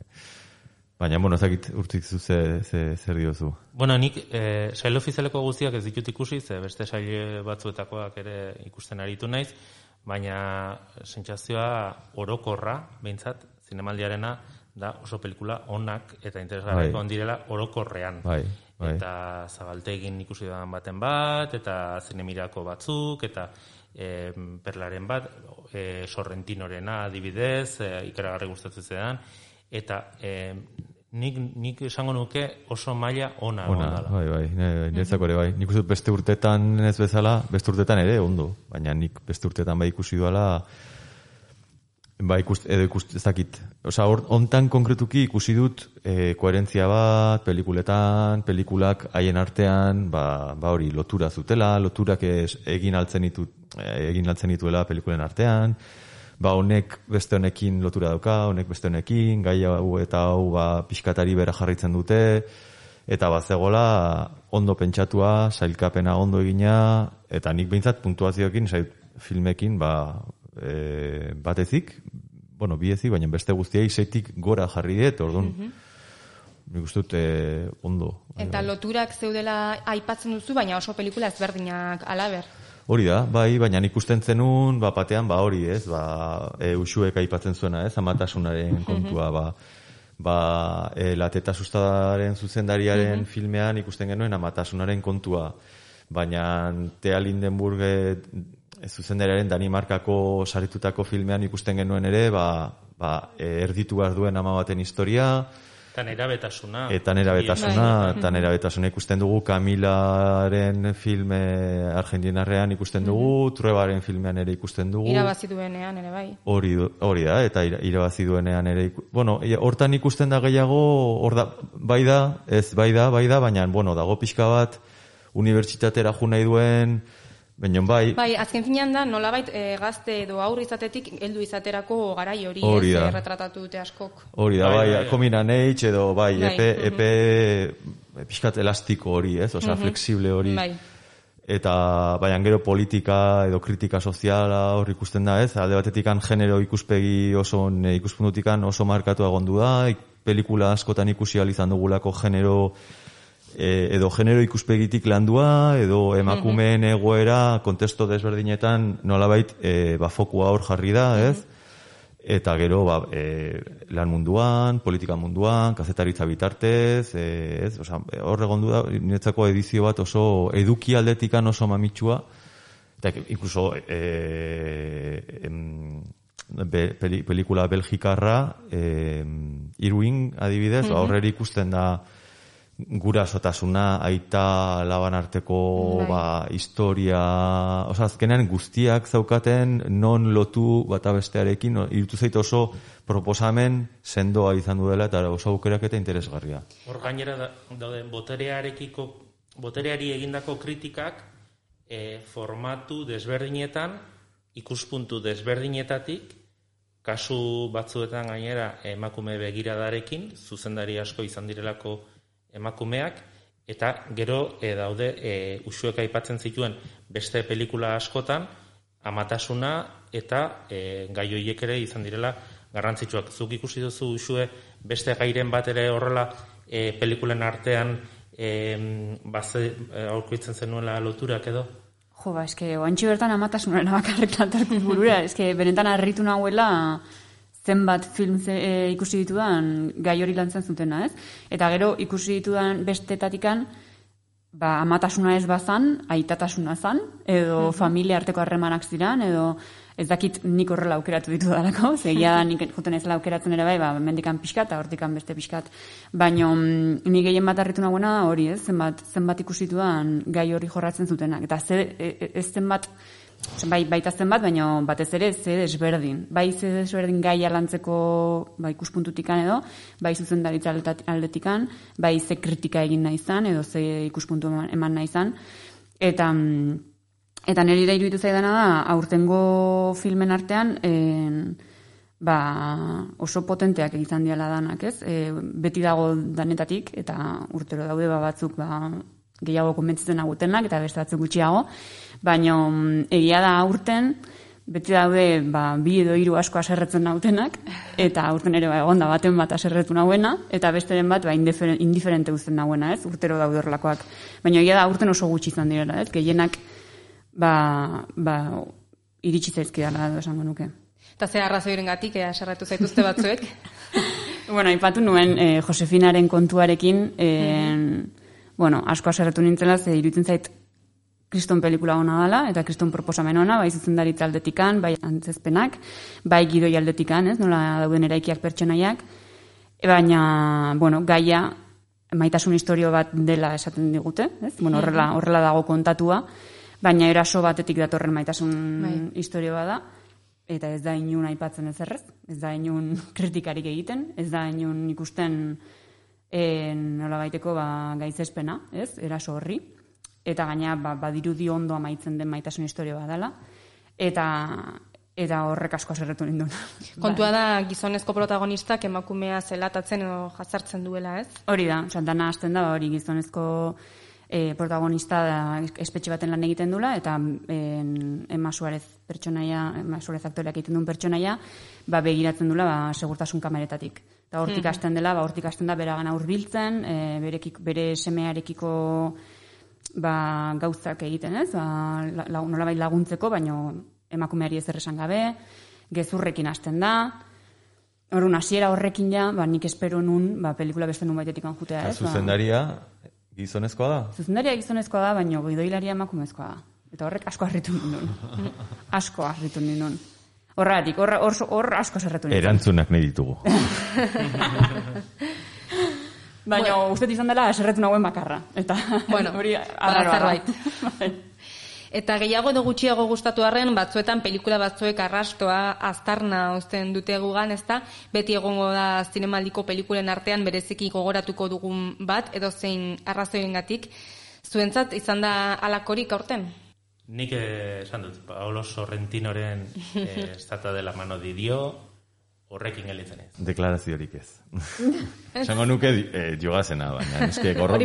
F: baina, bueno, ezakit urtik zu ze, ze, zer diozu.
E: Bueno, nik e, sail ofizialeko guztiak ez ditut ikusi, ze beste sail batzuetakoak ere ikusten aritu naiz, baina sentsazioa orokorra, behintzat, zinemaldiarena, da oso pelikula onak eta interesgarriko
F: Bai.
E: on direla orokorrean.
F: Bai, bai.
E: Eta zabaltegin ikusi dudan baten bat, eta zinemirako batzuk, eta e, perlaren bat, e, sorrentinorena adibidez, e, ikaragarri gustatzen zedan, eta e, nik, nik esango nuke oso maila ona
F: Ona, bai, bai, ne- niretzako ere bai. Nik uste beste urtetan ez bezala, beste urtetan ere ondo, baina nik beste urtetan bai ikusi duela ba ikust, edo ikust, ez dakit. Osa, hor, ontan konkretuki ikusi dut e, koherentzia bat, pelikuletan, pelikulak haien artean, ba, ba hori, lotura zutela, loturak ez, egin altzen ditu, eh, egin altzen dituela pelikulen artean, ba honek beste honekin lotura dauka, honek beste honekin, gai hau eta hau ba pixkatari bera jarritzen dute, eta bazegola ondo pentsatua, sailkapena ondo egina, eta nik behintzat puntuazioekin, sail, filmekin, ba, e, batezik, bueno, biezik, baina beste guztiei seitik gora jarri diet, orduan, nik uste dut eh, ondo.
A: Eta loturak zeudela aipatzen duzu, baina oso pelikula ezberdinak alaber.
F: Hori da, bai, baina ikusten zenun, ba, batean, ba, hori, ez, ba, e, usuek aipatzen zuena, ez, amatasunaren kontua, ba, ba, e, lateta sustadaren zuzendariaren
N: Mhm.
F: filmean ikusten genuen amatasunaren kontua, baina Tea Lindenburg e, zuzendariaren Danimarkako saritutako filmean ikusten genuen ere, ba, ba, e, erditu behar duen ama baten historia,
E: Eta nera betasuna.
F: Eta nera betasuna, eta nera betasuna ikusten dugu Camilaren filme argentinarrean ikusten dugu, Truebaren filmean ere ikusten dugu.
A: Irabazi duenean ere bai.
F: Hori, hori da, eta ira- irabazi duenean ere, bueno, ia- hortan ikusten da gehiago, hor da, bai da, ez bai da, bai da, baina, bueno, dago pixka bat, unibertsitatera jo nahi duen, baina bai,
A: Bai, azken finean da, nolabait e, gazte edo aurri izatetik heldu izaterako garai hori,
F: Hori
A: ez,
F: da.
A: eh, dute askok.
F: hori da,
E: Bai,
F: bai,
E: bai,
F: bai,
E: bai.
F: edo bai,
A: Bai,
F: epe,
A: mhm.
F: epe, pixkat elastiko hori, ez, osea,
A: Mhm.
F: flexible hori.
A: Bai.
F: eta baina gero politika edo kritika soziala hor ikusten da, ez? Alde batetikan genero ikuspegi oso ne, ikuspuntutikan oso markatu egondu da, ik, pelikula askotan ikusi ahal izan dugulako genero e, edo genero ikuspegitik landua edo emakumeen egoera kontesto desberdinetan nolabait e, ba fokua hor jarri da, ez? Eta gero ba, e, lan munduan, politika munduan, kazetaritza bitartez, e, ez? Osea, hor egondu da niretzako edizio bat oso eduki aldetikan oso mamitsua eta incluso e, em, be, peli, pelikula belgikarra e, Irwin adibidez,
N: Mhm.
F: ba, horreri ikusten da gurasotasuna, aita laban arteko
N: Bai.
F: ba, historia, oza, azkenean guztiak zaukaten non lotu bata bestearekin, no, irutu zait oso proposamen sendoa izan duela eta oso aukerak eta interesgarria.
E: Hor gainera da, daude boterearekiko botereari egindako kritikak e, formatu desberdinetan ikuspuntu desberdinetatik kasu batzuetan gainera emakume begiradarekin zuzendari asko izan direlako emakumeak eta gero e, daude e, usuek aipatzen zituen beste pelikula askotan amatasuna eta e, gai horiek ere izan direla garrantzitsuak. Zuk ikusi duzu usue beste gairen bat ere horrela e, pelikulen artean e, baze, aurkitzen zenuela loturak edo?
I: Jo, ba, eske, oantxi bertan amatasunaren bakarrik lantarkut burura, eske, benetan harritu nahuela zenbat film ze, e, ikusi ditudan gai hori lantzen zutena, ez? Eta gero ikusi ditudan bestetatikan, ba, amatasuna ez bazan, aitatasuna zan, edo
N: Mhm.
I: familia arteko harremanak ziran, edo ez dakit nik horrela aukeratu ditu dalako, zegia da nik juten ez aukeratzen ere bai, ba, mendikan pixkat, eta hortikan beste pixkat. Baina mm, ni gehien bat harritu nagoena hori, ez, zenbat, zenbat ikusi dudan gai hori jorratzen zutenak. Eta ze, e, e, ez zenbat, bai, baita zenbat, baina batez ere ze desberdin. Bai ze desberdin gai alantzeko bai, ikuspuntutikan edo, bai zuzendaritza aldetikan, bai ze kritika egin nahi izan, edo ze ikuspuntu eman nahi izan. Eta, mm, eta niri da iruditu zaidana da, aurtengo filmen artean, en, ba, oso potenteak izan diala danak, ez? E, beti dago danetatik, eta urtero daude ba batzuk ba, gehiago konbentzitzen agutenak, eta beste batzuk gutxiago, baina mm, egia da aurten, beti daude ba, bi edo hiru asko aserretzen nautenak, eta aurten ere ba, egonda baten bat aserretu nauena, eta besteren bat ba, indiferen, indiferente uzten nauena, ez? Urtero daude horrelakoak. Baina egia da aurten oso gutxi izan direla, ez? Gehienak ba, ba, iritsi zaizkidala edo esango nuke.
A: Eta ze arrazoiren gatik, ea sarratu zaituzte batzuek.
I: Bueno, aipatu nuen eh, Josefinaren kontuarekin, eh, bueno, asko aserretu nintzela, ze iruditzen zait kriston pelikula ona dela, eta kriston proposamen ona, bai zuzendaritza aldetikan, bai antzezpenak, bai gidoi aldetikan, ez, nola dauden eraikiak pertsonaiak, baina, bueno, gaia, maitasun historio bat dela esaten digute, ez? Bueno, horrela, horrela dago kontatua, baina eraso batetik datorren maitasun
A: Bai.
I: historio da, eta ez da inun aipatzen ez? Errez, ez da inun kritikarik egiten, ez da inun ikusten e, nola baiteko ba, gaitzespena, ez, eraso horri, eta gaina ba, badirudi ondo amaitzen den maitasun historio bat dela, eta eta horrek asko aserretu nindun.
A: Kontua da gizonezko protagonistak emakumea zelatatzen edo jazartzen duela, ez?
I: Hori da, osea, dana hasten da, hori gizonezko e, protagonista da espetxe baten lan egiten dula, eta en, Emma Suarez pertsonaia, Emma Suarez aktoreak egiten duen pertsonaia, ba, begiratzen dula ba, segurtasun kameretatik. Eta hortik
A: Mhm.
I: hasten dela, ba, hortik hasten da beragana hurbiltzen, e, berekik, bere semearekiko ba, gauzak egiten, ez? Ba, la, la, nolabait laguntzeko, baino emakumeari ezer esan gabe, gezurrekin hasten da, Orduan hasiera horrekin ja, ba, nik espero nun, ba, pelikula beste nun baitetik
F: Eta
I: ez? Ba,
F: zuzendaria gizonezkoa da?
I: Zuzendaria gizonezkoa da, baina gidoilaria emakumezkoa da. Eta horrek asko harritu nindun. asko harritu nindun. Horratik, hor, hor, hor asko zerretu nindun.
F: Erantzunak nahi ditugu.
I: Baina uste izan dela eserretu nagoen bakarra. Eta
A: Bueno,
I: hori da.
A: zerbait. Eta gehiago edo gutxiago gustatu arren, batzuetan pelikula batzuek arrastoa aztarna uzten dute gugan, ezta? Beti egongo da zinemaldiko pelikulen artean bereziki gogoratuko dugun bat, edo zein arrazoiengatik. Zuentzat izan da alakorik aurten?
E: Nik eh, esan dut, Paolo Sorrentinoren eh, Estata de la mano di Dio horrekin gelditzen ez.
F: Deklaraziorik ez. Esango nuke eh, jogazena, baina eske gorro,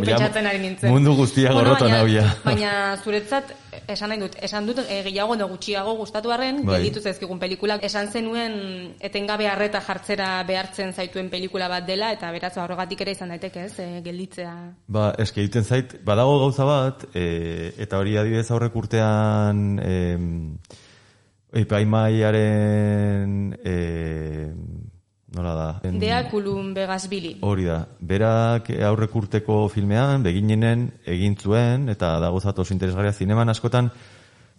F: mundu guztia
A: Bueno,
F: gorroto
A: baina-
F: nahuia.
A: Baina zuretzat, esan nahi dut, esan dut e, gehiago edo gutxiago gustatu arren,
F: Bai.
A: gelditu zaizkigun pelikulak. Esan zenuen etengabe harreta jartzera behartzen zaituen pelikula bat dela, eta beraz horregatik ere izan daiteke, ez, e, gelditzea.
F: Ba, eske egiten zait, badago gauza bat, e, eta hori adibidez aurrek urtean e, epaimaiaren e, nola da? En-
A: Deakulun begazbili.
F: Hori da, berak aurrek urteko filmean, beginenen egin zuen, eta dago zatoz interesgarria zineman askotan,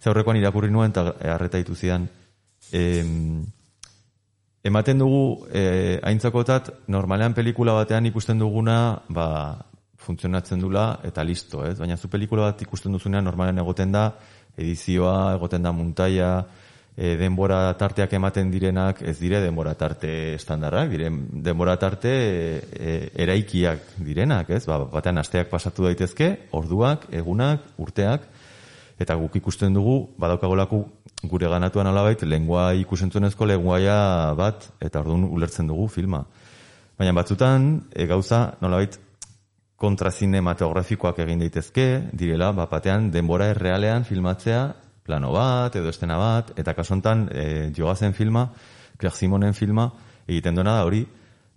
F: ze aurrekoan irakurri nuen, eta harreta ditu zidan. Em, ematen dugu, e, aintzakotat, normalean pelikula batean ikusten duguna, ba, funtzionatzen dula, eta listo, ez? Baina zu pelikula bat ikusten duzunean, normalean egoten da, edizioa, egoten da muntaia, e, denbora tarteak ematen direnak ez dire denbora tarte estandarrak, diren denbora tarte e, e, eraikiak direnak, ez? Ba, batean asteak pasatu daitezke, orduak, egunak, urteak, eta guk ikusten dugu, badaukagolako gure ganatuan alabait, lengua ikusentzunezko lenguaia bat, eta orduan ulertzen dugu filma. Baina batzutan, e, gauza, nolabait, kontrazinematografikoak egin daitezke, direla, bat batean, denbora errealean filmatzea, plano bat, edo estena bat, eta kasontan, e, jogazen filma, Claire Simonen filma, egiten duena da hori,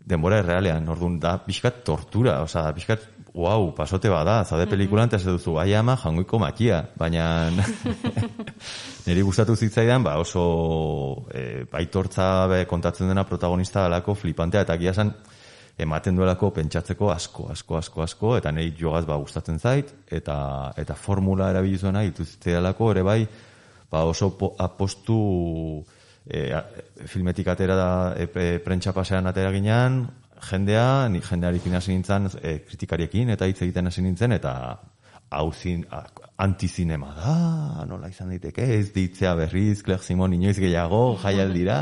F: denbora errealean, orduan, da pixkat tortura, osea, da pixkat, wow, pasote bada, zade pelikulan, eta ez duzu, ai ama, jangoiko makia, baina niri gustatu zitzaidan, ba, oso e, baitortza be, kontatzen dena protagonista alako flipantea, eta gia esan, ematen duelako pentsatzeko asko, asko, asko, asko, eta nahi jogaz ba, gustatzen zait, eta, eta formula erabilizuena dituztealako ere bai, ba, oso po, apostu e, a- filmetik atera da e, e, prentsa pasean atera ginean, jendea, ni jendearekin hasi nintzen, e, kritikariekin, eta hitz egiten hasi nintzen, eta hau zin, a- antizinema da, nola izan daiteke, ez ditzea berriz, Claire Simon inoiz gehiago, jaialdira,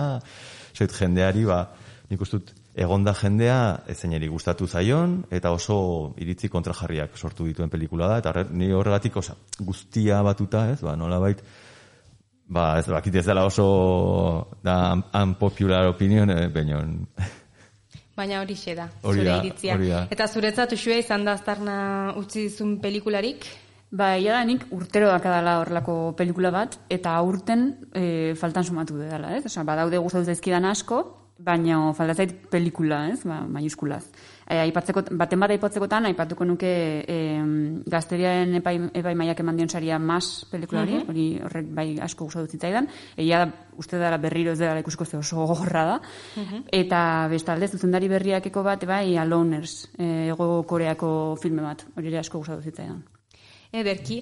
F: zoit jendeari, ba, nik uste egonda jendea ezeineri gustatu zaion, eta oso iritzi kontrajarriak sortu dituen pelikula da, eta horre- ni horregatik osa, guztia batuta, ez, ba, nola bait, ba, ez bakit ez dela oso da un- unpopular opinion, eh, baina
A: Baina hori da,
F: Hori
A: zure
F: da,
A: iritzia.
F: hori da.
A: Eta zuretzat usue izan da aztarna utzi dizun pelikularik?
I: Ba, ia da nik urtero dakadala horrelako pelikula bat, eta aurten e, faltan sumatu dela, ez? Osa, badaude gustatu zaizkidan asko, baina falta zait pelikula, ez? Ba, maiuskulaz. E, aipatzeko, baten bat aipatzekotan, aipatuko nuke e, gazteriaren epai, epai maiak eman dion saria mas pelikula hori,
A: Mhm.
I: hori horrek bai asko gustatu zitzaidan. Egia uste dara berriro ez dela ikusiko ze oso gogorra da. Eta bestalde, zuzendari berriakeko bat, bai, Aloners, e, ego koreako filme bat, hori asko gustatu zitzaidan.
A: Ederki.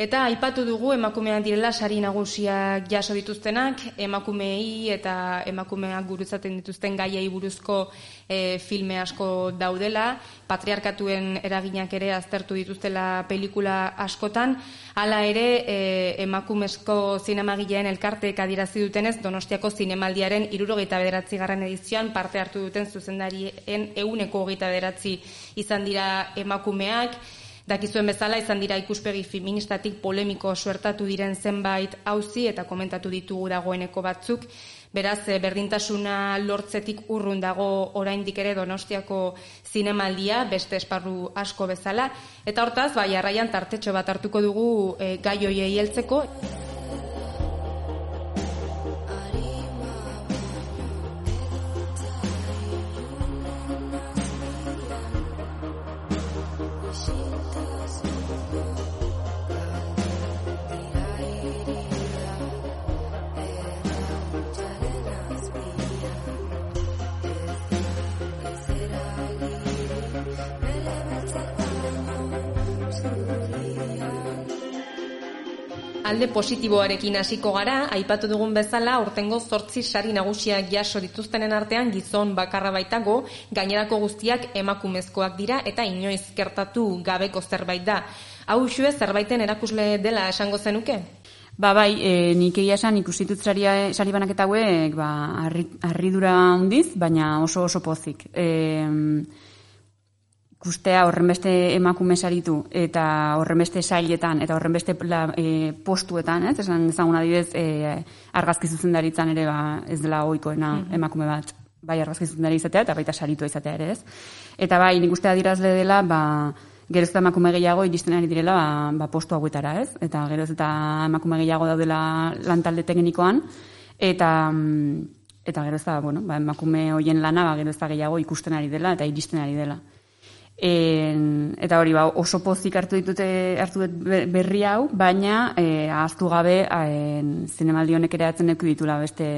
A: Eta aipatu dugu emakumeak direla sari nagusiak jaso dituztenak, emakumeei eta emakumeak guruzaten dituzten gaiei buruzko e, filme asko daudela, patriarkatuen eraginak ere aztertu dituztela pelikula askotan, hala ere e, emakumezko zinemagileen elkarteek adierazi dutenez Donostiako zinemaldiaren irurogeita bederatzi garran edizioan parte hartu duten zuzendarien euneko hogeita bederatzi izan dira emakumeak, Dakizuen bezala izan dira ikuspegi feministatik polemiko suertatu diren zenbait auzi eta komentatu ditugu dagoeneko batzuk. Beraz, eh, berdintasuna lortzetik urrun dago oraindik ere Donostiako zinemaldia, beste esparru asko bezala. Eta hortaz, bai, arraian tartetxo bat hartuko dugu e, gai hoiei heltzeko. Alde positiboarekin hasiko gara, aipatu dugun bezala, ortengo zortzi sari nagusiak jaso dituztenen artean gizon bakarra baitago, gainerako guztiak emakumezkoak dira eta inoiz gertatu gabeko zerbait da. Hau xue zerbaiten erakusle dela esango zenuke?
I: Ba bai, e, nik egia esan ikusitut sari banaketa hauek ba, harri, harridura handiz, baina oso oso pozik. E, ikustea horrenbeste emakume saritu eta horrenbeste sailetan eta horrenbeste e, postuetan, ez? Esan ezagun adibidez, e, argazki zuzendaritzan ere ba, ez dela ohikoena
A: Mhm.
I: emakume bat bai argazki zuzendari izatea eta baita saritua izatea ere, ez? Eta bai, nik uste adirazle dela, ba, geroz eta emakume gehiago iristen ari direla ba, ba postu hauetara, ez? Eta geroz eta emakume gehiago daudela lantalde teknikoan, eta mm, eta geroz eta, bueno, ba, emakume hoien lana ba, geroz eta gehiago ikusten ari dela eta iristen ari dela. En, eta hori ba, oso pozik hartu ditute hartu dut be- berri hau, baina eh, ahaztu gabe en, zinemaldi honek ere atzen eku ditula beste,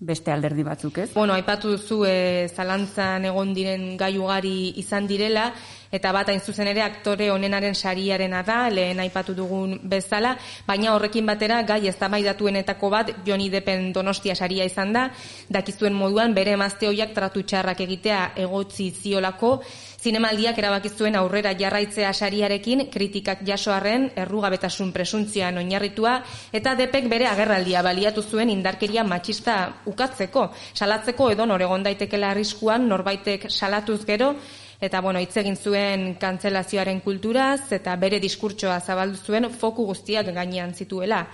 I: beste alderdi batzuk, ez?
A: Bueno, aipatu duzu e, zalantzan egon diren gai ugari izan direla, eta bat hain zuzen ere aktore onenaren sariarena da, lehen aipatu dugun bezala, baina horrekin batera gai eztabaidatuenetako bat Johnny Deppen Donostia saria izan da, dakizuen moduan bere emazte hoiak tratu txarrak egitea egotzi ziolako, zinemaldiak erabaki zuen aurrera jarraitzea sariarekin kritikak jasoarren errugabetasun presuntzioan oinarritua eta depek bere agerraldia baliatu zuen indarkeria matxista ukatzeko, salatzeko edo nor egon daitekela arriskuan norbaitek salatuz gero eta bueno, hitz egin zuen kantzelazioaren kulturaz eta bere diskurtsoa zabaldu zuen foku guztiak gainean zituela.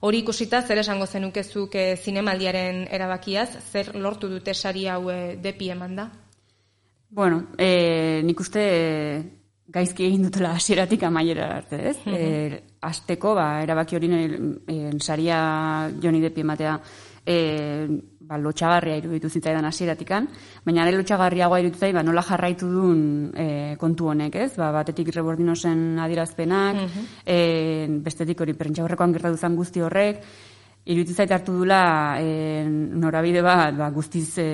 A: Hori ikusita zer esango zenukezuk e, zinemaldiaren erabakiaz, zer lortu dute sari hau e, depi eman da?
I: Bueno, e, nik uste e, gaizki egin dutela hasieratik amaiera arte, ez?
A: Mhm.
I: E, azteko, ba, erabaki hori e, saria Johnny Deppi ematea e, ba, lotxagarria iruditu zitzaidan hasieratikan, baina are lotxagarriagoa iruditu zait, ba, nola jarraitu duen e, kontu honek, ez? Ba, batetik rebordinosen adierazpenak,
A: Mhm.
I: e, bestetik hori prentxaurrekoan gertatu zen guzti horrek, iruditu zait hartu dula e, norabide bat ba, guztiz e,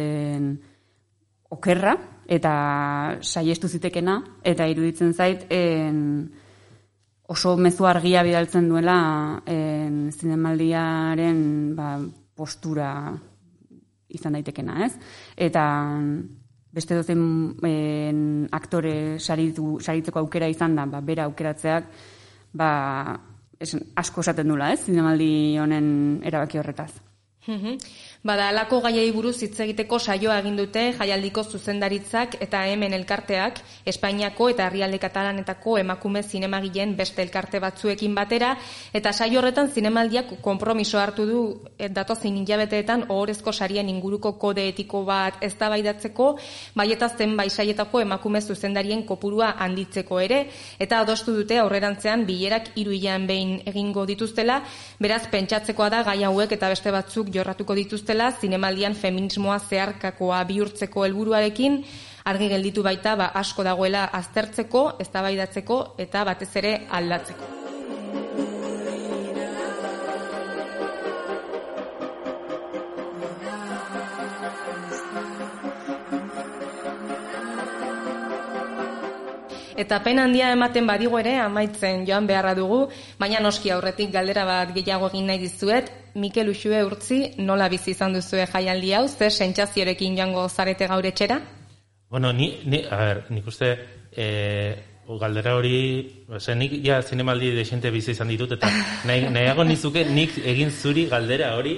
I: okerra eta saiestu zitekena eta iruditzen zait en, oso mezu argia bidaltzen duela en, zinemaldiaren ba, postura izan daitekena, ez? Eta beste dozen en, aktore saritu, saritzeko aukera izan da, ba, bera aukeratzeak ba, esan, asko esaten dula, ez? Zinemaldi honen erabaki horretaz.
A: Bada, alako gaiei buruz hitz egiteko saioa egin dute jaialdiko zuzendaritzak eta hemen elkarteak Espainiako eta herrialde katalanetako emakume zinemagileen beste elkarte batzuekin batera eta saio horretan zinemaldiak konpromiso hartu du eh, datozen hilabeteetan ohorezko sarien inguruko kode etiko bat eztabaidatzeko bai eta zenbait saietako emakume zuzendarien kopurua handitzeko ere eta adostu dute aurrerantzean bilerak hiru hilean behin egingo dituztela. Beraz pentsatzekoa da gai hauek eta beste batzuk jorratuko dituztela zinemaldian feminismoa zeharkakoa bihurtzeko helburuarekin argi gelditu baita ba, asko dagoela aztertzeko, eztabaidatzeko eta batez ere aldatzeko. Eta pena handia ematen badigo ere amaitzen joan beharra dugu, baina noski aurretik galdera bat gehiago egin nahi dizuet, Mikel Uxue urtzi nola bizi izan duzue jaialdi hau, ze sentsaziorekin joango zarete gaur etxera?
E: Bueno, ni, ni, a ber, nik uste, e, galdera hori, ose, nik ja zinemaldi desente bizi izan ditut, eta nahi, nahiago nizuke nik egin zuri galdera hori,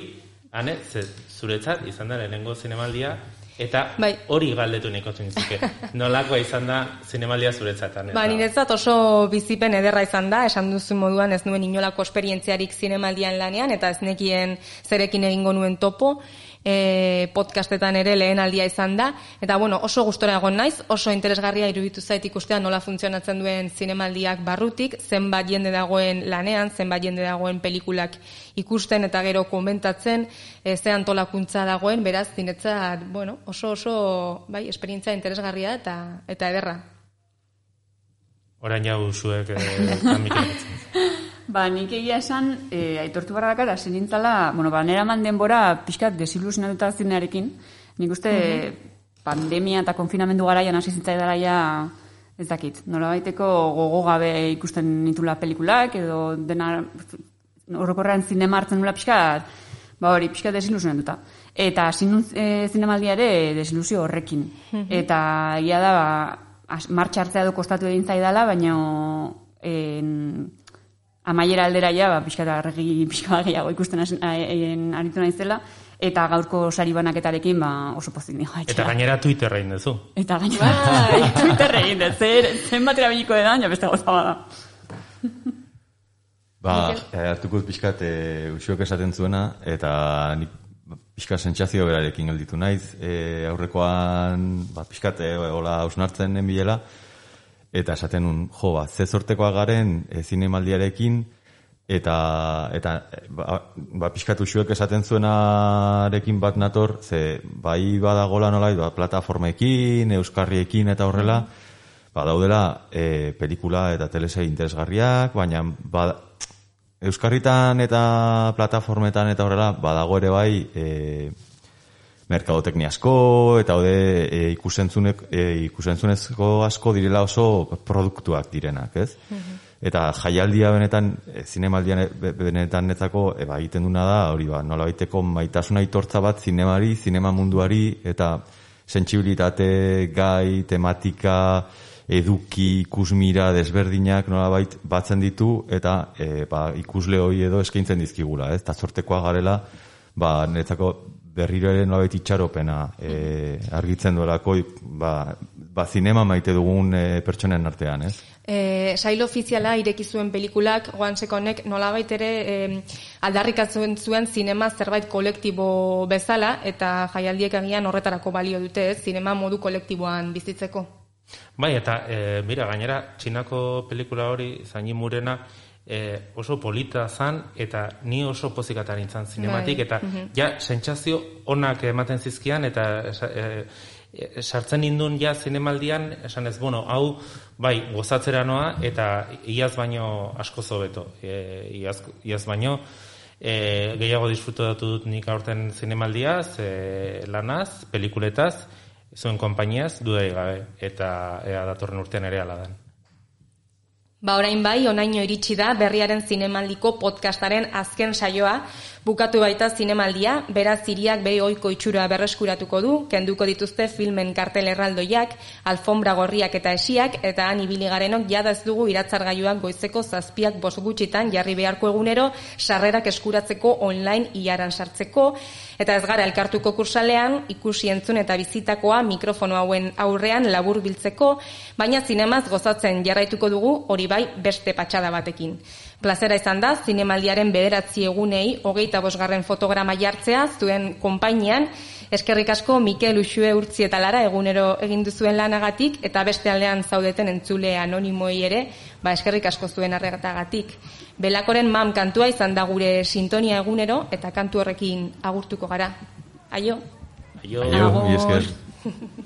E: ane, ze, zuretzat izan da lehenengo zinemaldia, eta
A: Bai.
E: hori galdetu niko nizuke. Nolakoa izan da zinemaldia zuretzat, ane?
A: Ba, niretzat oso bizipen ederra izan da, esan duzu moduan ez nuen inolako esperientziarik zinemaldian lanean, eta ez nekien zerekin egingo nuen topo, e, podcastetan ere lehen aldia izan da, eta bueno, oso gustora egon naiz, oso interesgarria iruditu zait ikustea nola funtzionatzen duen zinemaldiak barrutik, zenbat jende dagoen lanean, zenbat jende dagoen pelikulak ikusten eta gero komentatzen, e, ze antolakuntza dagoen, beraz, zinetzat, bueno, oso oso, bai, esperientzia interesgarria eta eta ederra.
E: Orain jau zuek eh.
I: Ba, nik egia esan, e, aitortu barra dakar, hasi bueno, ba, nera man denbora pixkat desilusionatuta zinearekin. Nik uste pandemia eta konfinamendu garaian hasi zitzaidara ja, ez dakit, nola baiteko gogo gabe ikusten nitula pelikulak, edo dena orokorrean zinema hartzen nula pixka, ba hori, pixka desilusionatuta. Eta sinun e, zinemaldia ere desilusio horrekin.
A: Mhm.
I: Eta ia da, ba, as- martxa hartzea du kostatu egin zaidala, baina en, amaiera aldera ja, ba, pixka eta arregi pixka gehiago ikusten en, aritu naizela, eta gaurko sari banaketarekin ba, oso pozik nigo.
E: Eta gainera Twitterra egin duzu.
I: Eta gainera, bai, Twitter egin dut, zer, zenbat erabiliko edan, ja beste gauza bada.
F: Ba, hartuko dut pixkat e, usiok esaten zuena, eta nik pixka sentsazio berarekin gelditu naiz. E, aurrekoan, ba, pixkat, e, hola hausnartzen den bilela, eta esaten nun, jo, ba, ze sortekoa garen e, zinemaldiarekin, eta, eta e, ba, ba, pixkat usiok esaten zuenarekin bat nator, ze bai badagola nola, ba, plataformekin, euskarriekin eta horrela, ba, daudela e, pelikula eta telese interesgarriak, baina ba, Euskarritan eta plataformetan eta horrela badago ere bai e, merkadoteknia asko eta hode e, ikusentzunek, e, ikusentzunezko asko direla oso produktuak direnak, ez? Eta jaialdia benetan, e, zinemaldian be- benetan netzako e, ba, egiten duna da, hori ba, nola baiteko maitasuna aitortza bat zinemari, zinema munduari, eta sentsibilitate, gai, tematika, eduki, ikusmira, desberdinak nolabait batzen ditu, eta e, ba, ikusle hori edo eskaintzen dizkigula, ez? Eta sortekoa garela, ba, netzako berriro ere nolabait itxaropena e, argitzen duelako, ba, ba, zinema maite dugun e, pertsonen artean, ez?
A: E, sail ofiziala ireki zuen pelikulak, Juan Sekonek nolabait ere e, aldarrikatzen zuen zinema zerbait kolektibo bezala, eta jaialdiek agian horretarako balio dute, ez? Zinema modu kolektiboan bizitzeko.
E: Bai, eta e, mira, gainera, txinako pelikula hori, zaini murena, e, oso polita zan, eta ni oso pozikatan nintzen zinematik,
A: Bai,
E: eta
A: mhm.
E: ja, sentsazio onak ematen zizkian, eta e, e, sartzen nindun ja zinemaldian, esan ez, bueno, hau, bai, gozatzera noa, eta iaz baino asko zobeto. E, iaz, iaz baino, e, gehiago disfrutatu dut nik aurten zinemaldiaz, e, lanaz, pelikuletaz, zuen konpainiaz, dudai gabe, eta ea datorren urtean ere ala den.
A: Ba orain bai, onaino iritsi da berriaren zinemaldiko podcastaren azken saioa, bukatu baita zinemaldia, beraz iriak bere oiko itxura berreskuratuko du, kenduko dituzte filmen kartel erraldoiak, alfombra gorriak eta esiak, eta han ibili garenok jada ez dugu iratzargailuak goizeko zazpiak bos gutxitan jarri beharko egunero, sarrerak eskuratzeko online iaran sartzeko, eta ez gara elkartuko kursalean, ikusi entzun eta bizitakoa mikrofono hauen aurrean labur biltzeko, baina zinemaz gozatzen jarraituko dugu hori bai beste patxada batekin. Plazera izan da, zinemaldiaren bederatzi egunei, hogeita bosgarren fotograma jartzea, zuen konpainian, eskerrik asko Mikel Uxue urtzi eta lara egunero egin duzuen lanagatik, eta beste aldean zaudeten entzule anonimoei ere, ba eskerrik asko zuen arregatagatik. Belakoren mam kantua izan da gure sintonia egunero, eta kantu horrekin agurtuko gara. Aio?
E: Aio,
F: Aio,